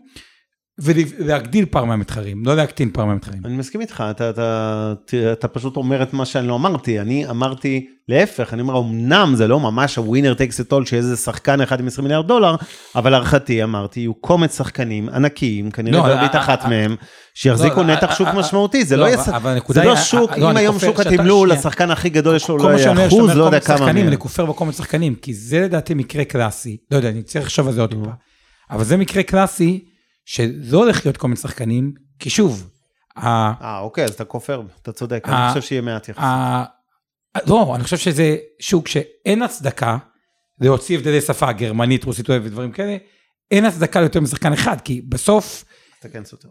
Speaker 1: ולהגדיל פער מהמתחרים, לא להקטין פער מהמתחרים.
Speaker 4: אני מסכים איתך, אתה, אתה, אתה, אתה פשוט אומר את מה שאני לא אמרתי, אני אמרתי להפך, אני אומר, אמנם זה לא ממש הווינר טקס את אול, שאיזה שחקן אחד עם 20 מיליארד דולר, אבל להערכתי אמרתי, יהיו קומץ שחקנים ענקיים, כנראה
Speaker 1: לא,
Speaker 4: ורבית
Speaker 1: אה,
Speaker 4: אחת
Speaker 1: אה,
Speaker 4: מהם, שיחזיקו
Speaker 1: לא,
Speaker 4: נתח
Speaker 1: אה,
Speaker 4: שוק
Speaker 1: אה,
Speaker 4: משמעותי, זה
Speaker 1: לא,
Speaker 4: לא זה לא שוק,
Speaker 1: אה, לא,
Speaker 4: אם
Speaker 1: אני
Speaker 4: היום שוק התמלול,
Speaker 1: שנייה.
Speaker 4: לשחקן הכי גדול יש לו
Speaker 1: כל
Speaker 4: אולי
Speaker 1: מה שאני אומר,
Speaker 4: אחוז, לא יודע כמה מהם.
Speaker 1: אני כופר בקומץ שחקנים, כי זה לדעתי מקרה קלאסי, לא יודע, אני צריך לחשוב על זה עוד טיפה, אבל זה מקרה קלאסי, שלא הולך להיות קומץ שחקנים, כי שוב,
Speaker 4: אה, אוקיי, אז אתה כופר, אתה צודק, אני חושב שיהיה מעט יחסית.
Speaker 1: לא, אני חושב שזה שוק שאין הצדקה להוציא הבדלי שפה, גרמנית, רוסית ודברים כאלה, אין הצדקה ליותר משחקן אחד, כי בסוף,
Speaker 4: אתה כן סותר.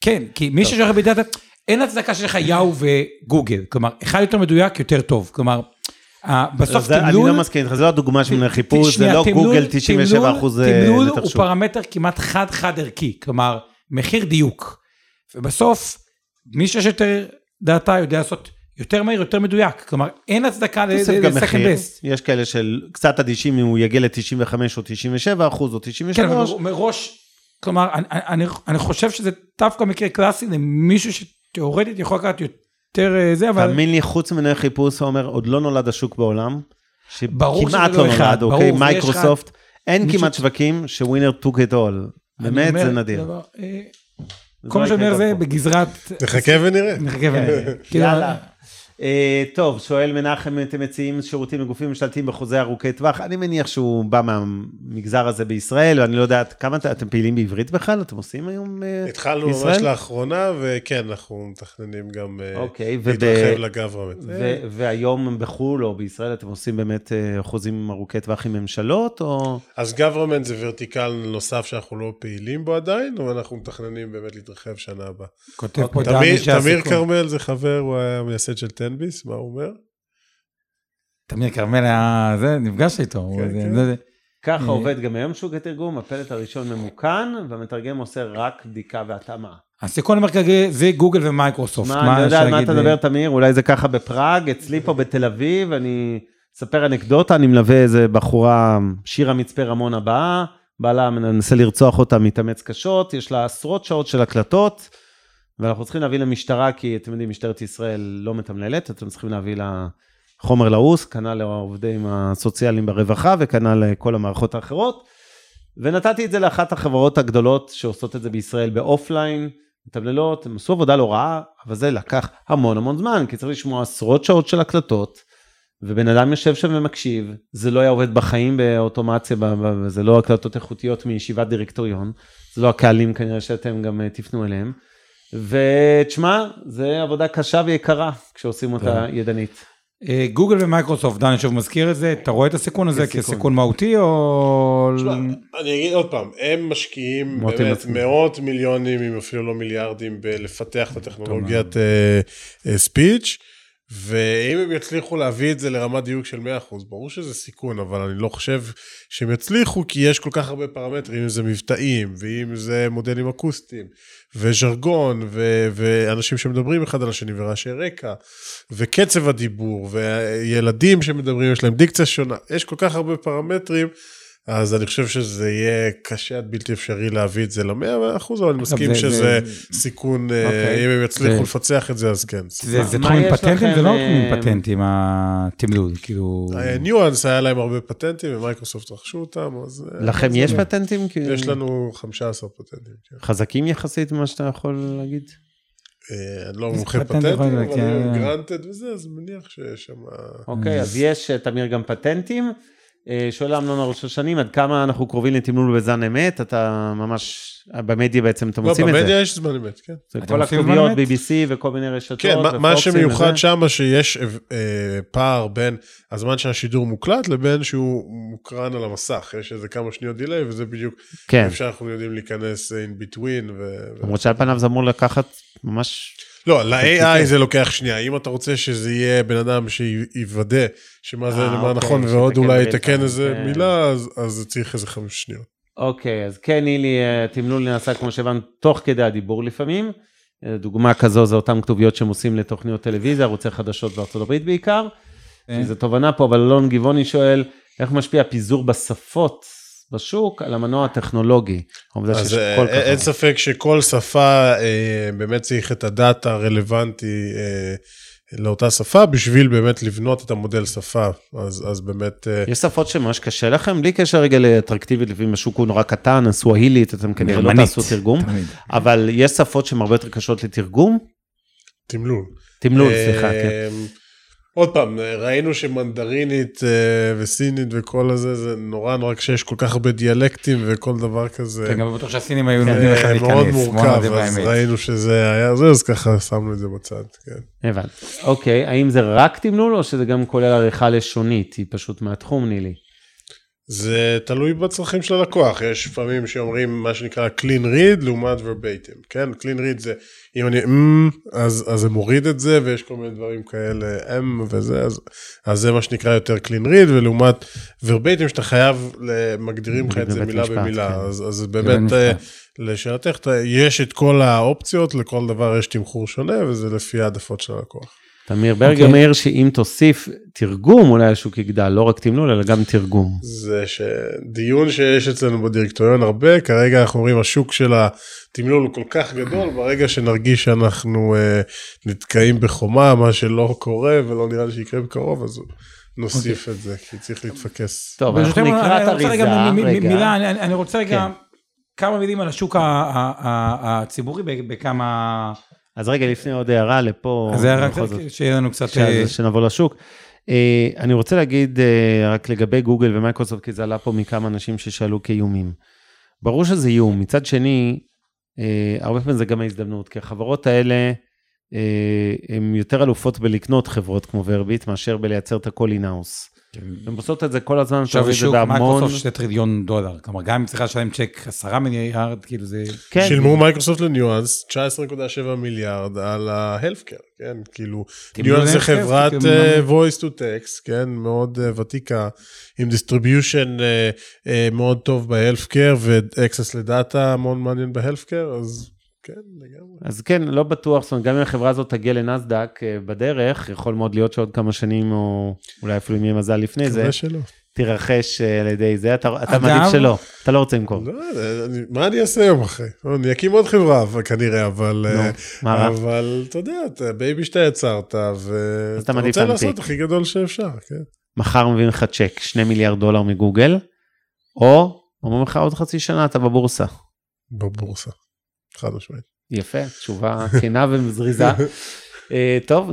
Speaker 1: כן, כי מי לך בדאטה, אין הצדקה שיש לך יאו וגוגל, כלומר, אחד יותר מדויק, יותר טוב, כלומר, בסוף
Speaker 4: אז זה- אני
Speaker 1: תמלול,
Speaker 4: לא מסכים איתך, לא הדוגמה של חיפוש, זה לא
Speaker 1: תמלול-
Speaker 4: גוגל 97 אחוז אה,
Speaker 1: תמלול הוא. פרמטר כמעט חד-חד ערכי, כלומר, מחיר דיוק. ובסוף, מי שיש יותר דאטה יודע לעשות יותר מהיר, יותר מדויק. כלומר, אין הצדקה ל
Speaker 4: second
Speaker 1: best.
Speaker 4: יש כאלה של קצת אדישים אם הוא יגיע ל-95 או 97 אחוז או 93.
Speaker 1: כן, אבל מראש, כלומר, אני, אני, אני חושב שזה דווקא מקרה קלאסי למישהו שתאורטית יכול לקחת יותר אה, זה, אבל
Speaker 4: תאמין לי, חוץ ממנהל חיפוש, הוא אומר, עוד לא נולד השוק בעולם. שכמעט
Speaker 1: לא
Speaker 4: לא
Speaker 1: אחד,
Speaker 4: נולד,
Speaker 1: ברור,
Speaker 4: אוקיי? מייקרוסופט, אין
Speaker 1: מישהו-
Speaker 4: כמעט שווקים שווינר took it all.
Speaker 1: אני
Speaker 4: באמת, זה נדיר.
Speaker 1: דבר, אה, כל מה שאני אומר
Speaker 4: יקרה
Speaker 1: זה. בגזרת...
Speaker 3: נחכה ונראה.
Speaker 1: נחכה ונראה. כאילו,
Speaker 4: יאללה. אה, טוב, שואל מנחם, אתם מציעים שירותים לגופים ממשלתיים בחוזה ארוכי טווח? אני מניח שהוא בא מהמגזר הזה בישראל, ואני לא יודעת כמה אתם- אתם פעילים בעברית בכלל? אתם עושים היום אה,
Speaker 3: התחלנו
Speaker 4: בישראל?
Speaker 3: ממש לאחרונה, וכן, אנחנו מתכננים גם אה,
Speaker 4: אוקיי, וב-
Speaker 3: להתרחב לגברמנט.
Speaker 4: ו- והיום בחו"ל או בישראל אתם עושים באמת אה, חוזים ארוכי טווח עם ממשלות, או...
Speaker 3: אז government זה vertical נוסף שאנחנו לא פעילים בו עדיין, אבל אנחנו מתכננים באמת להתרחב שנה הבאה.
Speaker 1: כותב פה
Speaker 4: אוקיי.
Speaker 1: דני
Speaker 3: תמיר-
Speaker 1: שהסיכון...
Speaker 3: תמיר כרמל זה חבר, הוא היה מייסד של תן-ביס, מה הוא אומר?
Speaker 1: תמיר כרמל היה... זה, נפגשת איתו. הוא-
Speaker 3: כן,
Speaker 1: זה-
Speaker 3: כן.
Speaker 1: זה-
Speaker 4: ככה
Speaker 1: אה.
Speaker 4: עובד גם היום שוק התרגום, הפלט הראשון ממוכן, והמתרגם עושה רק בדיקה והתאמה.
Speaker 1: הסיכון המרכזי זה גוגל ומייקרוסופט.
Speaker 4: מה, אני לא יודע על מה אתה מדבר, תמיר, אולי זה ככה בפראג, אצלי פה בתל אביב, אני אספר אנקדוטה, אני מלווה איזה בחורה, שירה מצפה רמון הבאה, בעלה מנסה לרצוח אותה, מתאמץ קשות, יש לה עשרות שעות של הקלטות, ואנחנו צריכים להביא למשטרה, כי אתם יודעים, משטרת ישראל לא מתמללת, אתם צריכים להביא לה חומר לעוס, כנ"ל לעובדים הסוציאליים ברווחה, וכנ"ל לכל המערכות האחרות. ונתתי את זה לאחת החברות הגדולות שעושות את זה בישראל באופליין, מתמללות, הם עשו עבודה לא רעה, אבל זה לקח המון המון זמן, כי צריך לשמוע עשרות שעות של הקלטות, ובן אדם יושב שם ומקשיב, זה לא היה עובד בחיים באוטומציה, זה לא הקלטות איכותיות מישיבת דירקטוריון, זה לא הקהלים כנראה שאתם גם אה, תפנו אליהם. ותשמע, זה עבודה קשה ויקרה כשעושים אותה ידנית.
Speaker 1: אה, גוגל ומייקרוסופט, דני שוב מזכיר את זה, אתה רואה את הסיכון הזה
Speaker 4: כסיכון.
Speaker 1: מהותי או...
Speaker 3: תשמע, אני אגיד עוד פעם, הם משקיעים באמת. מאות מיליונים, אם אפילו לא מיליארדים, בלפתח את הטכנולוגיית אה, אה, ספיץ', ואם הם יצליחו להביא את זה לרמת דיוק של 100%, ברור שזה סיכון, אבל אני לא חושב שהם יצליחו, כי יש כל כך הרבה פרמטרים, אם זה מבטאים, ואם זה מודלים אקוסטיים, וז'רגון, ו- ואנשים שמדברים אחד על השני, ורעשי רקע, וקצב הדיבור, וילדים שמדברים, יש להם דיקציה שונה, יש כל כך הרבה פרמטרים. אז אני חושב שזה יהיה קשה עד בלתי אפשרי להביא את זה למאה אחוז, אבל אני מסכים
Speaker 1: זה-
Speaker 3: שזה
Speaker 1: זה-
Speaker 3: סיכון, אה,
Speaker 4: אוקיי.
Speaker 3: אם הם יצליחו לפצח את זה, אז כן.
Speaker 1: זה זה
Speaker 4: מה
Speaker 1: תחום
Speaker 4: עם
Speaker 1: פטנטים? זה לא
Speaker 4: אה,
Speaker 1: תחום עם פטנטים, התמלול, כאילו...
Speaker 3: ניואנס היה להם הרבה פטנטים, ומייקרוסופט רכשו אותם, אז... אה,
Speaker 4: לכם יש פטנטים? כי-
Speaker 3: יש לנו 15 פטנטים, כן.
Speaker 4: חזקים יחסית ממה שאתה יכול להגיד?
Speaker 3: אה, אני לא מומחה
Speaker 1: פטנט
Speaker 3: פטנטים, אבל
Speaker 1: כן.
Speaker 3: granted וזה, אז מניח שיש שם...
Speaker 4: אוקיי, אז יש, אה, תמיר, גם פטנטים. אה, שואל אמנון הראש השנים, עד כמה אנחנו קרובים לתמלול בזן אמת? אתה ממש, במדיה בעצם אתם
Speaker 3: לא,
Speaker 4: עושים את זה.
Speaker 3: במדיה יש זמן אמת, כן.
Speaker 4: זה כל הכתוביות? BBC וכל מיני רשתות.
Speaker 3: כן, מה- שמיוחד. שם, שיש אה, פער בין הזמן שהשידור מוקלט לבין שהוא מוקרן על המסך. יש איזה כמה שניות דיליי, וזה בדיוק
Speaker 4: כן,
Speaker 3: איפה שאנחנו יודעים להיכנס אה, in between.
Speaker 4: למרות שעל פניו זה אמור לקחת ממש...
Speaker 3: לא, ל-AI זה לוקח שנייה. אם אתה רוצה שזה יהיה בן אדם שיוודא שמה זה
Speaker 4: אה,
Speaker 3: למה
Speaker 4: אוקיי,
Speaker 3: נכון, ועוד אולי יתקן איזה
Speaker 4: כן.
Speaker 3: מילה, אז- צריך איזה חמש שניות.
Speaker 4: אוקיי, אז כן, נילי, אה, תמלול נעשה, כמו שהבנו, תוך כדי הדיבור לפעמים. אה, דוגמה כזו זה אותן כתוביות שהם עושים לתוכניות טלוויזיה, ערוצי חדשות בארצות הברית בעיקר.
Speaker 1: כן.
Speaker 4: זו תובנה פה, אבל אלון גבעוני שואל, איך משפיע פיזור בשפות בשוק על המנוע הטכנולוגי?
Speaker 3: אז אה, אין
Speaker 4: הרבה.
Speaker 3: ספק שכל שפה אה, באמת צריך את הדאטה הרלוונטי אה, לאותה שפה, בשביל באמת לבנות את המודל שפה. אז אז באמת... אה,
Speaker 4: יש שפות שממש קשה לכם? בלי קשר רגע לאטרקטיבית, לפעמים השוק הוא נורא קטן, הסואהילית, אתם כנראה לא תעשו תרגום,
Speaker 1: תמיד.
Speaker 4: אבל יש שפות שהן הרבה יותר קשות לתרגום?
Speaker 3: תמלול.
Speaker 4: תמלול,
Speaker 3: אה,
Speaker 4: סליחה, כן.
Speaker 3: עוד פעם, ראינו שמנדרינית אה, וסינית וכל הזה, זה נורא נורא קשה, יש כל כך הרבה דיאלקטים וכל דבר כזה.
Speaker 1: כן, גם בטוח שהסינים היו
Speaker 4: כן,
Speaker 1: נותנים לך
Speaker 3: אה,
Speaker 1: להיכנס.
Speaker 3: מאוד מורכב, אז
Speaker 1: באמת.
Speaker 3: ראינו שזה היה זה, אז ככה שמנו את זה בצד, כן.
Speaker 4: הבנתי. אוקיי, האם זה רק תמלול או שזה גם כולל עריכה לשונית? היא פשוט מהתחום, נילי.
Speaker 3: זה תלוי בצרכים של הלקוח, יש פעמים שאומרים מה שנקרא clean read לעומת verbatim, כן? clean read זה אם אני אמ, אז, אז זה מוריד את זה ויש כל מיני דברים כאלה אם וזה, אז, אז זה מה שנקרא יותר clean read ולעומת verbatim שאתה חייב, מגדירים לך את זה מילה
Speaker 4: משפט,
Speaker 3: במילה,
Speaker 4: כן.
Speaker 3: אז, אז באמת, אה. לשאלתך, יש את כל האופציות, לכל דבר יש תמחור שונה וזה לפי העדפות של הלקוח.
Speaker 4: תמיר ברגר
Speaker 1: אוקיי.
Speaker 4: מעיר שאם תוסיף תרגום, אולי השוק יגדל, לא רק תמלול, אלא גם תרגום.
Speaker 3: זה שדיון שיש אצלנו בדירקטוריון הרבה, כרגע אנחנו אומרים השוק של התמלול הוא כל כך גדול, ברגע שנרגיש שאנחנו אה, נתקעים בחומה, מה שלא קורה ולא נראה לי שיקרה בקרוב, אז נוסיף את זה, כי צריך להתפקס.
Speaker 4: טוב, אנחנו נקרא את
Speaker 1: אני רוצה רגע
Speaker 4: אריזה.
Speaker 1: מילה, אני- אני רוצה רגע כמה מילים על השוק הציבורי בכמה...
Speaker 4: אז רגע, לפני עוד הערה לפה,
Speaker 1: אז זה רק
Speaker 4: בכל זאת,
Speaker 1: שיהיה לנו קצת...
Speaker 4: ש-
Speaker 1: אה,
Speaker 4: שנבוא לשוק. אה, אני רוצה להגיד אה, רק לגבי גוגל ומייקרוסופט, כי זה עלה פה מכמה אנשים ששאלו כאיומים. ברור שזה איום. מצד שני, הרבה פעמים זה גם ההזדמנות, כי החברות האלה, הן יותר אלופות בלקנות חברות כמו ורביט, מאשר בלייצר את הכל in-house. הן עושות את זה כל הזמן,
Speaker 1: עכשיו
Speaker 4: זה
Speaker 1: בשוק
Speaker 4: בהמון...
Speaker 1: מייקרוסופט שתי טריליון דולר, כלומר גם אם צריכה לשלם צ'ק עשרה מיליארד, כאילו זה...
Speaker 4: כן,
Speaker 3: שילמו מייקרוסופט לניואנס 19.7 מיליארד על ה healthcare, כן? כאילו, ניואנס זה חברת אה, voice to text, כן? מאוד אה, ותיקה, עם distribution אה, אה, מאוד טוב ב-healthcare ו-access לדאטה מאוד מעניין ב-healthcare, אז כן, לגמרי.
Speaker 4: אז כן, לא בטוח, זאת אומרת, גם אם החברה הזאת תגיע לנסדק אה, בדרך, יכול מאוד להיות שעוד כמה שנים, או אולי אפילו אם יהיה מזל לפני זה,
Speaker 3: שלא.
Speaker 4: תירכש אה, על ידי זה, אתה, אתה מעדיף שלא, אתה לא רוצה למכור.
Speaker 3: לא, אני- מה אני אעשה יום אחרי? אני אקים עוד חברה כנראה, אבל...
Speaker 4: נו,
Speaker 3: אה,
Speaker 4: מה רע?
Speaker 3: אבל אתה יודע, אתה baby שאתה יצרת, ואתה רוצה. לעשות הכי גדול שאפשר, כן.
Speaker 4: מחר מביאים לך צ'ק, 2 מיליארד דולר מגוגל, או אומרים לך עוד חצי שנה אתה בבורסה.
Speaker 3: בבורסה, חד משמעית.
Speaker 4: יפה, תשובה כנה ומזריזה. אה, טוב,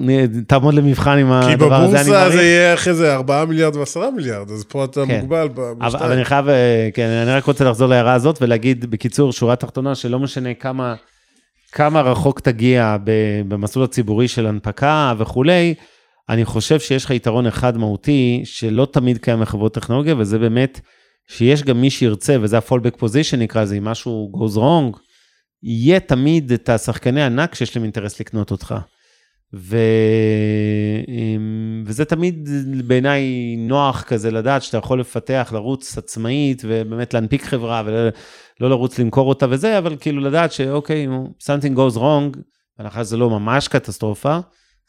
Speaker 4: תעמוד למבחן עם
Speaker 3: כי
Speaker 4: הדבר הזה, אני
Speaker 3: בבורסה זה
Speaker 4: מעריך.
Speaker 3: יהיה אחרי זה 4 מיליארד ו-10 מיליארד, אז פה אתה
Speaker 4: כן.
Speaker 3: מוגבל ב-
Speaker 4: אבל, אני חייב, אה, כן, אני רק רוצה לחזור להערה הזאת ולהגיד בקיצור, שורה תחתונה, שלא משנה כמה, כמה רחוק תגיע במסלול הציבורי של הנפקה וכולי, אני חושב שיש לך יתרון אחד מהותי, שלא תמיד קיים בחברות טכנולוגיה, וזה באמת שיש גם מי שירצה, וזה ה-fallback position נקרא לזה, אם משהו goes wrong, יהיה תמיד את השחקני ענק שיש להם אינטרס לקנות אותך. ו... אמ, וזה תמיד בעיניי נוח כזה לדעת שאתה יכול לפתח, לרוץ עצמאית ובאמת להנפיק חברה ולא לא לרוץ למכור אותה וזה, אבל כאילו לדעת שאוקיי, something goes wrong, בהנחה שזה לא ממש קטסטרופה,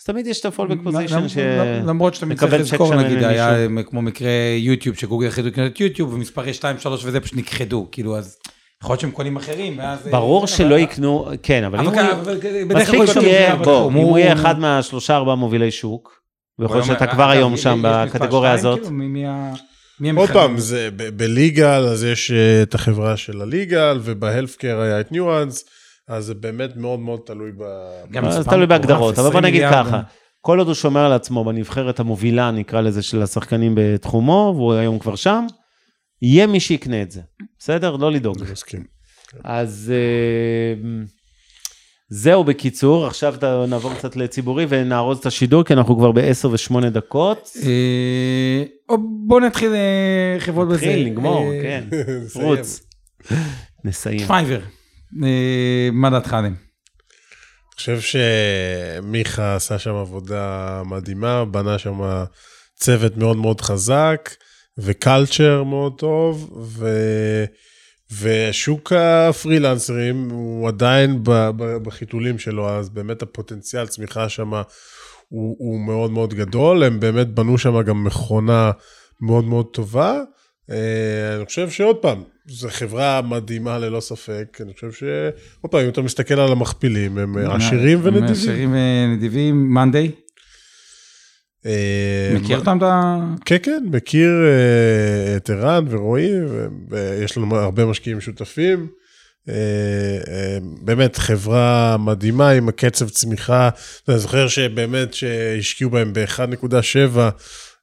Speaker 4: אז תמיד יש את ה-fallback position ש...
Speaker 1: למרות שאתה צריך
Speaker 4: צ'ק
Speaker 1: לזכור, נגיד. היה כמו מקרה יוטיוב, שגוגל החליטו לקנות את יוטיוב, ומספרי 2, 3 וזה פשוט נכחדו, כאילו, אז יכול להיות שהם קונים אחרים, ואז...
Speaker 4: ברור
Speaker 1: אה,
Speaker 4: שלא
Speaker 1: אבל-
Speaker 4: יקנו, כן, אבל אם הוא...
Speaker 1: אבל בדרך כלל
Speaker 4: מספיק שהוא יהיה, בוא, אם הוא יהיה אחד מהשלושה ארבעה מובילי שוק, ויכול להיות שאתה כבר
Speaker 1: אגב,
Speaker 4: היום
Speaker 1: יש
Speaker 4: שם בקטגוריה הזאת.
Speaker 1: כאילו,
Speaker 3: עוד? פעם, זה בליגל, אז יש אה, את החברה של הליגל, ובהלפקר היה את ניואנס, אז זה באמת מאוד מאוד תלוי ב...
Speaker 1: מספר
Speaker 4: תלוי בהגדרות, אבל בוא
Speaker 1: 20
Speaker 4: נגיד. ככה, כל עוד הוא שומר על עצמו בנבחרת המובילה, נקרא לזה, של השחקנים בתחומו, והוא היום כבר שם, יהיה מי שיקנה את זה, בסדר? לא לדאוג.
Speaker 3: אני מסכים.
Speaker 4: אז אה, זהו בקיצור, עכשיו נעבור קצת לציבורי ונארוז את השידור, כי אנחנו כבר ב-10 ו-8 דקות.
Speaker 1: אה, או בוא נתחיל אה, חברות בזה.
Speaker 4: נתחיל, נגמור, כן,
Speaker 3: נסיים.
Speaker 4: רוץ. נסיים.
Speaker 1: Fiverr, מה דעתך עליהם?
Speaker 3: אני חושב שמיכה עשה שם עבודה מדהימה, בנה שם צוות מאוד מאוד חזק, ו-culture מאוד טוב, ו... ושוק הפרילנסרים הוא עדיין בחיתולים שלו, אז באמת הפוטנציאל צמיחה שם הוא, הוא מאוד מאוד גדול, הם באמת בנו שם גם מכונה מאוד מאוד טובה. אה, אני חושב שעוד פעם, זו חברה מדהימה ללא ספק, אני חושב ש... עוד פעם, אם אתה מסתכל על המכפילים, הם עשירים
Speaker 1: הם
Speaker 3: ונדיבים.
Speaker 1: עשירים ונדיבים, מאנדיי,
Speaker 3: אה,
Speaker 1: מכיר
Speaker 3: מה-
Speaker 1: אותם? אתה-
Speaker 3: כן, כן, מכיר אה, את ערן ורועי, ויש לנו הרבה משקיעים שותפים. אה, אה, באמת חברה מדהימה עם הקצב צמיחה. אני זוכר שבאמת שהשקיעו בהם ב-1.7,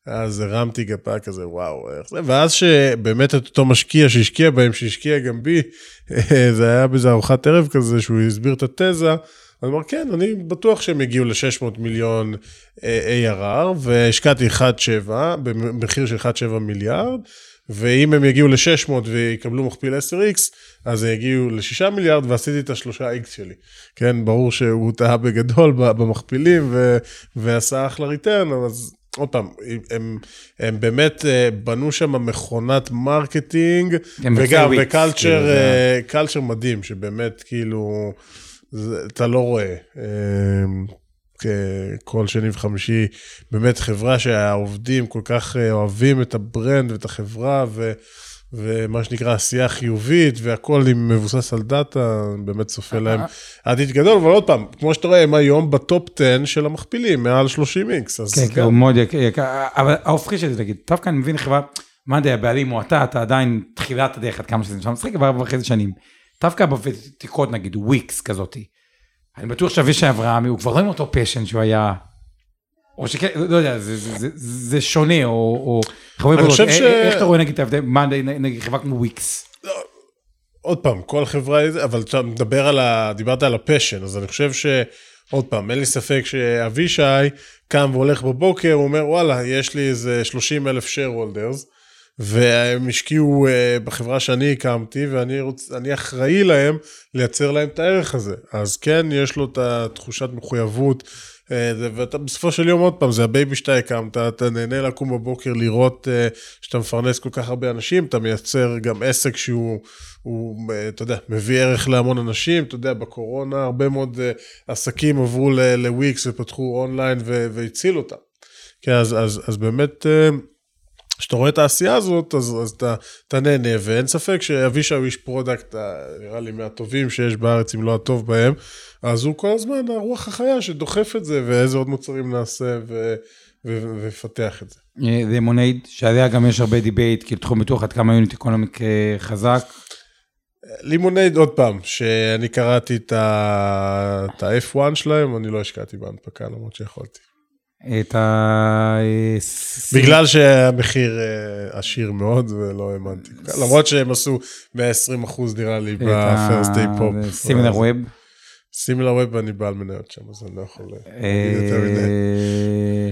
Speaker 3: אז הרמתי גפה כזה, וואו, איך זה, ואז שבאמת את אותו משקיע שהשקיע בהם, שהשקיע גם בי, אה, זה היה באיזה ארוחת ערב כזה, שהוא הסביר את התזה. אני אומר, כן, אני בטוח שהם יגיעו ל-600 מיליון אה, ARR, והשקעתי 1.7, במחיר של 1.7 מיליארד, ואם הם יגיעו ל-600 ויקבלו מכפיל 10x, אז הם יגיעו ל-6 מיליארד, ועשיתי את ה-3x שלי. כן, ברור שהוא טעה בגדול במכפילים, ו- ועשה אחלה return, אז עוד פעם, הם, הם באמת אה, בנו שם מכונת marketing,
Speaker 1: הם
Speaker 3: וגם, ו-culture
Speaker 1: כאילו,
Speaker 3: אה, מדהים, שבאמת כאילו, זה, אתה לא רואה. אה, כ- כל שני וחמישי, באמת חברה שהעובדים כל כך אה, אוהבים את ה-brand ואת החברה, ו, ומה שנקרא עשייה חיובית, והכל עם מבוסס על דאטה, באמת צופה להם עתיד גדול, אבל עוד פעם, כמו שאתה רואה, הם היום ב-top 10 של המכפילים, מעל 30 X, אז
Speaker 1: כן, כן, הוא מאוד יקר, אבל ההופכי של זה, נגיד, דווקא אני מבין חברה, monday הבעלים או אתה, אתה עדיין תחילת הדרך עד כמה שזה נשמע מצחיק, אבל ארבע וחצי שנים. דווקא בוותיקות נגיד, וויקס כזאתי. אני בטוח שאבישי אברהמי, הוא כבר לא עם אותו passion שהוא היה... או שכן, לא יודע, זה, זה, זה, זה שונה, או... או
Speaker 3: אני חושב
Speaker 1: איך,
Speaker 3: ש-
Speaker 1: איך אתה רואה נגיד את ההבדל, מה נגיד חברה כמו וויקס?
Speaker 3: עוד פעם, כל חברה, אבל אתה מדבר על ה... דיברת על ה-passion, אז אני חושב ש... עוד פעם, אין לי ספק שאבישי קם והולך בבוקר, הוא אומר, וואלה, יש לי איזה 30 אלף share holders, והם השקיעו uh, בחברה שאני הקמתי, ואני רוצ... אחראי להם לייצר להם את הערך הזה. אז כן, יש לו את התחושת מחויבות, זה- ואתה בסופו של יום, עוד פעם, זה ה-baby שאתה הקמת, אתה נהנה לקום בבוקר לראות uh, שאתה מפרנס כל כך הרבה אנשים, אתה מייצר גם עסק שהוא, הוא, אה, אתה יודע, מביא ערך להמון אנשים, אתה יודע, בקורונה הרבה מאוד עסקים עברו לוויקס ופתחו אונליין ו- והצילו אותם. כן, אז, אז, אז באמת, אה, כשאתה רואה את העשייה הזאת, אז, אז אתה, אתה נהנה, ואין ספק שאבישי הוא איש product, אה, נראה לי מהטובים שיש בארץ, אם לא הטוב בהם, אז הוא כל הזמן הרוח החיה שדוחף את זה, ואיזה עוד מוצרים נעשה, ו, ו, ויפתח את זה.
Speaker 1: Lemonade, שעליה גם יש הרבה debate, כאילו תחום ביטוח עד כמה unit economic אה, חזק.
Speaker 3: Lemonade, עוד פעם, שאני קראתי את ה-F1 שלהם, אני לא השקעתי בהנפקה, למרות שיכולתי.
Speaker 1: את ה... אה,
Speaker 3: בגלל שהמחיר אה, עשיר מאוד ולא האמנתי. למרות שהם עשו 120 אחוז נראה לי ב-first day pop. Similarweb. Similarweb אני בעל מניות שם, אז אני לא יכול להגיד יותר מדי.
Speaker 1: אה,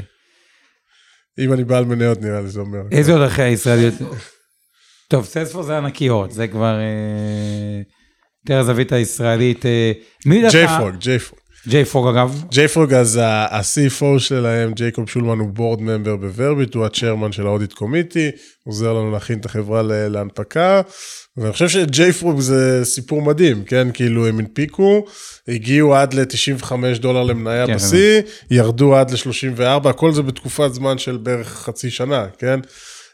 Speaker 3: אם אני בעל מניות נראה לי זה אומר.
Speaker 1: איזה עוד אחרי הישראליות? טוב, Salesforce זה ענקיות, זה כבר אה, יותר הזווית הישראלית. אה, דווקא?
Speaker 3: JFrog,
Speaker 1: JFrog. JFrog אגב.
Speaker 3: JFrog אז ה-CFO שלהם, ג'ייקוב שולמן הוא board member ב-Verbit, הוא ה-chairman של ה-audit committee, עוזר לנו להכין את החברה להנפקה, ואני חושב ש-JFrog זה סיפור מדהים, כן? כאילו הם הנפיקו, הגיעו עד ל-95 דולר למניה
Speaker 1: כן,
Speaker 3: בשיא, ירדו עד ל-34, הכל זה בתקופת זמן של בערך חצי שנה, כן?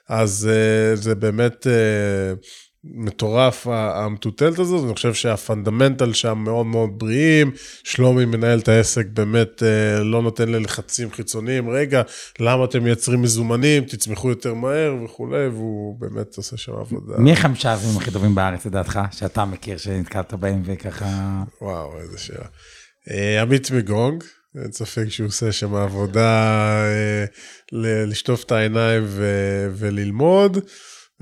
Speaker 3: אז uh, זה באמת uh, מטורף המטוטלת הזאת, אני חושב שהפונדמנטל שם מאוד מאוד בריאים, שלומי מנהל את העסק באמת uh, לא נותן ללחצים חיצוניים, רגע, למה אתם מייצרים מזומנים, תצמחו יותר מהר וכולי, והוא באמת עושה שם עבודה.
Speaker 1: מי החמישה הזרים הכי טובים בארץ לדעתך, שאתה מכיר, שנתקלת בהם וככה...
Speaker 3: וואו, איזה שאלה. אה, עמית מגונג, אין ספק שהוא עושה שם עבודה אה, לשטוף את העיניים ו- וללמוד.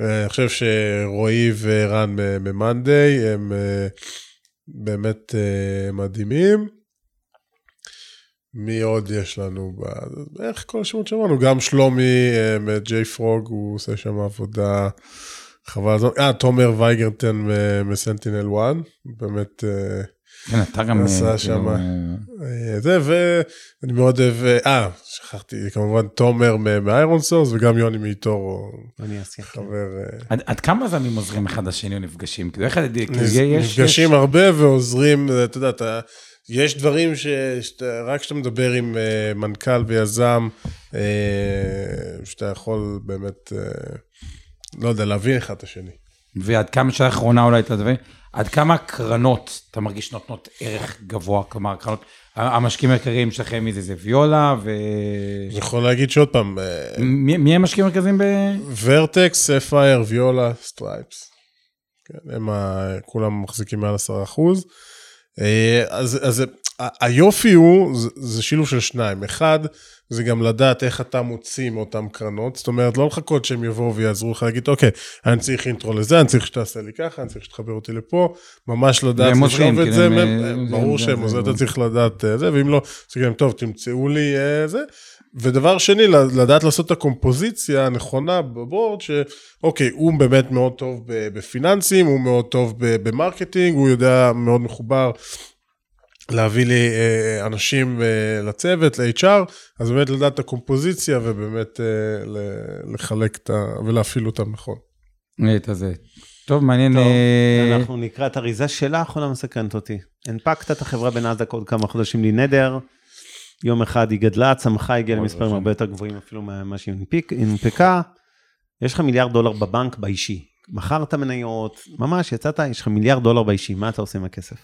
Speaker 3: אה, אני חושב שרועי ורן ממאנדיי הם אה, באמת אה, מדהימים. מי עוד יש לנו? בערך כל השמות שאמרנו, גם שלומי מ-JFrog, הוא עושה שם עבודה חבל הזמן. אה, תומר וייגרטן מ-SentinelOne, באמת...
Speaker 1: כן, אתה גם...
Speaker 3: עשה
Speaker 1: אה. כאילו, אה,
Speaker 3: אה, זה, ואני מאוד אוהב, אה, שכחתי, כמובן תומר מ-ironSource, וגם יוני מ-eToro,
Speaker 4: אני אעשה.
Speaker 3: חבר,
Speaker 1: עד- כמה זמים עוזרים אחד לשני או נפגשים? כאילו, איך... כאילו,
Speaker 3: נפ-
Speaker 1: יש-
Speaker 3: נפגשים הרבה ועוזרים, אתה יודע, אתה, יש דברים ש- שאתה, רק כשאתה מדבר עם מנכ"ל ויזם, שאתה יכול באמת, לא יודע, להבין אחד את השני.
Speaker 1: ועד כמה שאלה אחרונה אולי אתה תדבר, עד כמה קרנות אתה מרגיש נותנות ערך גבוה, כלומר קרנות, המשקיעים העיקריים שלכם מי זה, ויולה ו...
Speaker 3: אני יכול להגיד שעוד פעם, אה,
Speaker 1: מי מי המשקיעים המרכזיים ב...
Speaker 3: Vertex, ספייר, ויולה, Stripes. כן, הם ה... כולם מחזיקים מעל 10 אחוז. אה, אז, אז היופי הוא, זה, זה שילוב של שניים. אחד, זה גם לדעת איך אתה מוציא מאותן קרנות. זאת אומרת, לא לחכות שהם יבואו ויעזרו לך להגיד, אוקיי, אני צריך intro לזה, אני צריך שתעשה לי ככה, אני צריך שתחבר אותי לפה. ממש לדעת לשאוב את זה.
Speaker 1: הם- אה,
Speaker 3: ברור
Speaker 1: זה-
Speaker 3: שהם
Speaker 1: זה-
Speaker 3: עוזרים, אתה צריך לדעת אה, זה, ואם לא, אז גם, טוב, תמצאו לי אה, זה. ודבר שני, לדעת לעשות את הקומפוזיציה הנכונה ב-board, שאוקיי, הוא באמת מאוד טוב בפיננסים, הוא מאוד טוב ב-marketing, הוא יודע מאוד מחובר להביא לי אה, אנשים אה, לצוות, ל-HR, אז באמת לדעת את הקומפוזיציה ובאמת אה, ל- לחלק את ה... ולהפעיל אותם נכון.
Speaker 1: את הזה. טוב, מעניין.
Speaker 4: טוב, אנחנו נקרא את אריזה שאלה האחרונה מסקרנת אותי. הנפקת את החברה בנאסדק עוד כמה חודשים בלי נדר. יום אחד היא גדלה, צמחה, הגיעה למספרים הרבה יותר גבוהים אפילו ממה שהיא הנפקה. יש לך מיליארד דולר בבנק באישי. מכרת מניות, ממש יצאת, יש לך מיליארד דולר באישי, מה אתה עושה עם הכסף?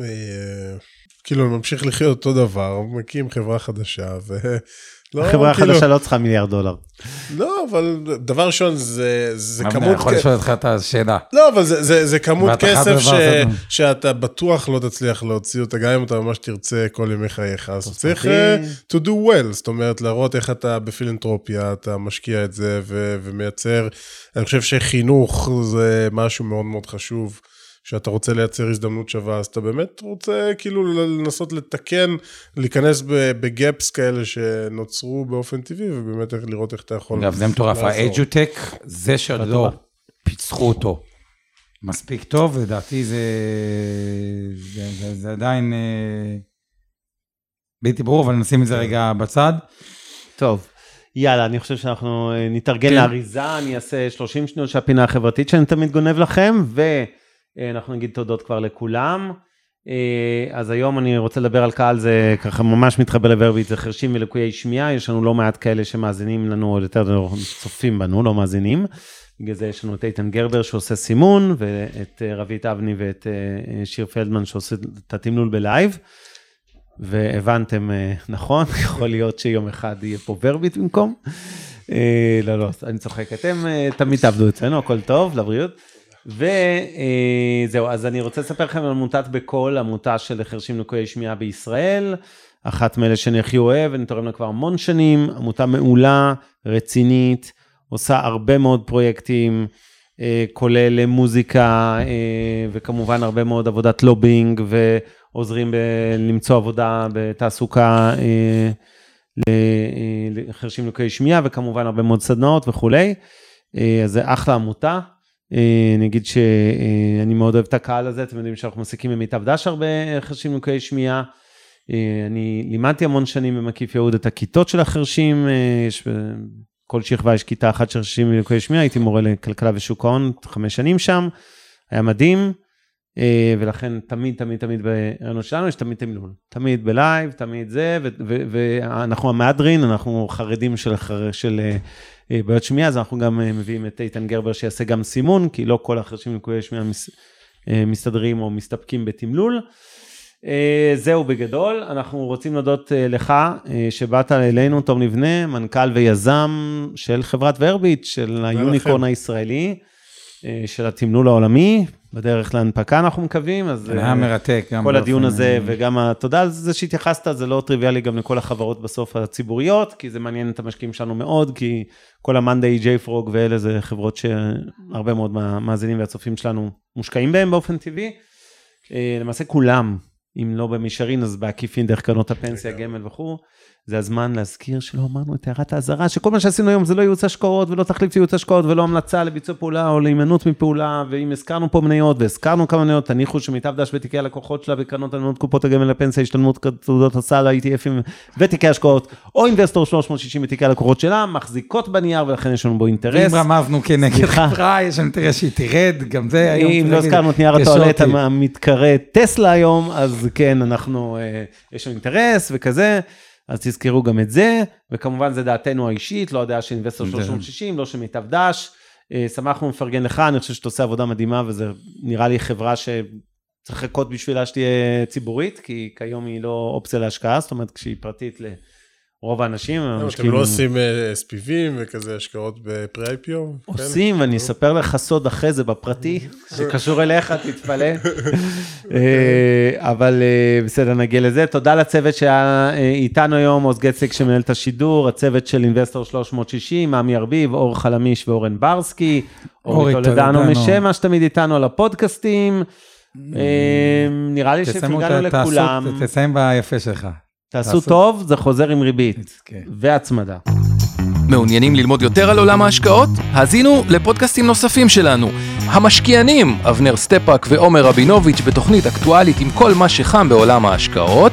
Speaker 3: אה, כאילו, אני ממשיך לחיות אותו דבר, מקים חברה חדשה, לא,
Speaker 4: החברה
Speaker 3: כאילו-
Speaker 4: החדשה לא צריכה מיליארד דולר.
Speaker 3: לא, אבל דבר ראשון, זה, זה
Speaker 1: אני
Speaker 3: כמות...
Speaker 1: יכול
Speaker 3: כ-
Speaker 1: לשאול אותך את השאלה.
Speaker 3: לא, אבל זה, זה, זה כמות כסף ש. שאתה בטוח לא תצליח להוציא אותה, גם אם אתה ממש תרצה כל ימי חייך. אז צריך uh, to do well, זאת אומרת, להראות איך אתה בפילנטרופיה, אתה משקיע את זה ו, ומייצר. אני חושב שחינוך זה משהו מאוד מאוד חשוב. שאתה רוצה לייצר הזדמנות שווה, אז אתה באמת רוצה כאילו לנסות לתקן, להיכנס בגאפס כאלה שנוצרו באופן טבעי, ובאמת איך- לראות איך אתה יכול
Speaker 1: אגב, זה מטורף. האדיוטק, זה לא
Speaker 4: טובה.
Speaker 1: פיצחו אותו מספיק טוב, לדעתי זה, זה, זה, זה עדיין אה, בלתי ברור, אבל נשים את זה רגע בצד.
Speaker 4: טוב, יאללה, אני חושב שאנחנו אה, נתארגן
Speaker 1: כן.
Speaker 4: לאריזה, אני אעשה 30 שניות של הפינה החברתית שאני תמיד גונב לכם, ואנחנו נגיד תודות כבר לכולם. אה, אז היום אני רוצה לדבר על קהל, זה ככה ממש מתחבר לוורביט, זה חרשים ולקויי שמיעה, יש לנו לא מעט כאלה שמאזינים לנו, או יותר צופים בנו, לא מאזינים. בגלל זה יש לנו את איתן גרבר שעושה סימון, ואת אה, רבית אבני ואת אה, אה, שיר פלדמן שעושה את התמלול בלייב. והבנתם אה, נכון, יכול להיות שיום אחד יהיה פה ורביט במקום. אה, לא, לא, אני צוחק, אתם אה, תמיד תעבדו אצלנו, הכל טוב, לבריאות. וזהו, אז אני רוצה לספר לכם על עמותת בקול, עמותה של חרשים לקויי שמיעה בישראל, אחת מאלה שאני הכי אוהב, אני תורם לה כבר המון שנים, עמותה מעולה, רצינית, עושה הרבה מאוד פרויקטים, אה, כולל אה, מוזיקה, אה, וכמובן הרבה מאוד עבודת לובינג, ועוזרים ב- למצוא עבודה בתעסוקה אה, אה, לחרשים לקויי שמיעה, וכמובן הרבה מאוד סדנאות וכולי. אה, אז זה אחלה עמותה. אה, אני אגיד שאני מאוד אוהב את הקהל הזה, אתם יודעים שאנחנו מעסיקים במיטב דש הרבה חרשים לקויי שמיעה. אה, אני לימדתי המון שנים במקיף יהוד את הכיתות של החרשים, אה, יש כל שכבה יש כיתה אחת של חרשים ולקויי שמיעה, הייתי מורה לכלכלה ושוק ההון, חמש שנים שם, היה מדהים, אה, ולכן תמיד, תמיד, תמיד ברעיונות שלנו יש תמיד תמלול, תמיד בלייב, תמיד זה, ואנחנו המהדרין, אנחנו חרדים של, של אה, אה, בעיות שמיעה, אז אנחנו גם אה, מביאים את איתן גרבר שיעשה גם סימון, כי לא כל החרשים ולקויי שמיעה מס- אה, מסתדרים או מסתפקים בתמלול. אה, זהו בגדול, אנחנו רוצים להודות אה, לך אה, שבאת אלינו, תום לבנה, מנכ"ל ויזם של חברת ורביט, של היוניקורן הישראלי, אה, של התמלול העולמי, בדרך להנפקה אנחנו מקווים, אז
Speaker 1: היה מרתק. גם
Speaker 4: כל הדיון הזה
Speaker 1: אה,
Speaker 4: וגם התודה על זה שהתייחסת, זה לא טריוויאלי גם לכל החברות בסוף הציבוריות, כי זה מעניין את המשקיעים שלנו מאוד, כי כל המאנדיי, ג'יי פרוג ואלה זה חברות שהרבה מאוד מהמאזינים והצופים שלנו מושקעים בהם באופן טבעי. אה, למעשה כולם, אם לא במישרין אז בעקיפין דרך קרנות הפנסיה, גמל וכו', זה הזמן להזכיר שלא אמרנו את הערת האזהרה, שכל מה שעשינו היום זה לא ייעוץ השקעות ולא תחליף ייעוץ השקעות ולא המלצה לביצוע פעולה או להימנעות מפעולה, ואם הזכרנו פה מניות והזכרנו כמה מניות, תניחו שמיטב דש ותיקי הלקוחות שלה בקרנות הנאמנות קופות הגמל לפנסיה, השתלמות תעודות הסל, ה-ETFים ותיקי השקעות, או Investor 360 ותיקי הלקוחות שלה, מחזיקות בנייר ולכן יש לנו בו אינטרס.
Speaker 1: אם רמזנו כנגד. חברה, יש לנו אינטרס שהיא תרד, גם זה היום.
Speaker 4: אם לא הזכרנו את נייר הטואלט. המתקרא טסלה היום, אז כן, אנחנו, אה, יש לנו אינטרס וכזה, אז תזכרו גם את זה, וכמובן זה דעתנו האישית, לא הדעה של Investor
Speaker 1: זה-
Speaker 4: 360, לא של מיטב דש. אה, שמחנו לפרגן לך, אני חושב שאתה עושה עבודה מדהימה, וזה נראה לי חברה שצריך לחכות בשבילה שתהיה ציבורית, כי כיום היא לא אופציה להשקעה, זאת אומרת, כשהיא פרטית לרוב האנשים,
Speaker 3: אתם
Speaker 4: המשקיעים-
Speaker 3: לא עושים אה, SPVים וכזה השקעות בפרי-IPO?
Speaker 4: עושים, ואני אספר לך סוד אחרי זה בפרטי, שקשור אליך, תתפלא. אה, אבל אה, בסדר, נגיע לזה. תודה לצוות שהיה איתנו היום, עוז גצק שמנהל את השידור, הצוות של אינבסטור 360, עמי ארביב, אור חלמיש ואורן ברסקי, אורי טולדנו
Speaker 1: טולדנו.
Speaker 4: משמע שתמיד איתנו על הפודקאסטים. אה, נראה לי
Speaker 1: תעשו-
Speaker 4: לכולם.
Speaker 1: תסיים ביפה שלך.
Speaker 4: תעשו. טוב, זה חוזר עם ריבית
Speaker 1: כן.
Speaker 4: והצמדה.
Speaker 5: מעוניינים ללמוד יותר על עולם ההשקעות? האזינו לפודקאסטים נוספים שלנו. המשקיענים, אבנר סטפאק ועומר רבינוביץ' בתוכנית אקטואלית עם כל מה שחם בעולם ההשקעות.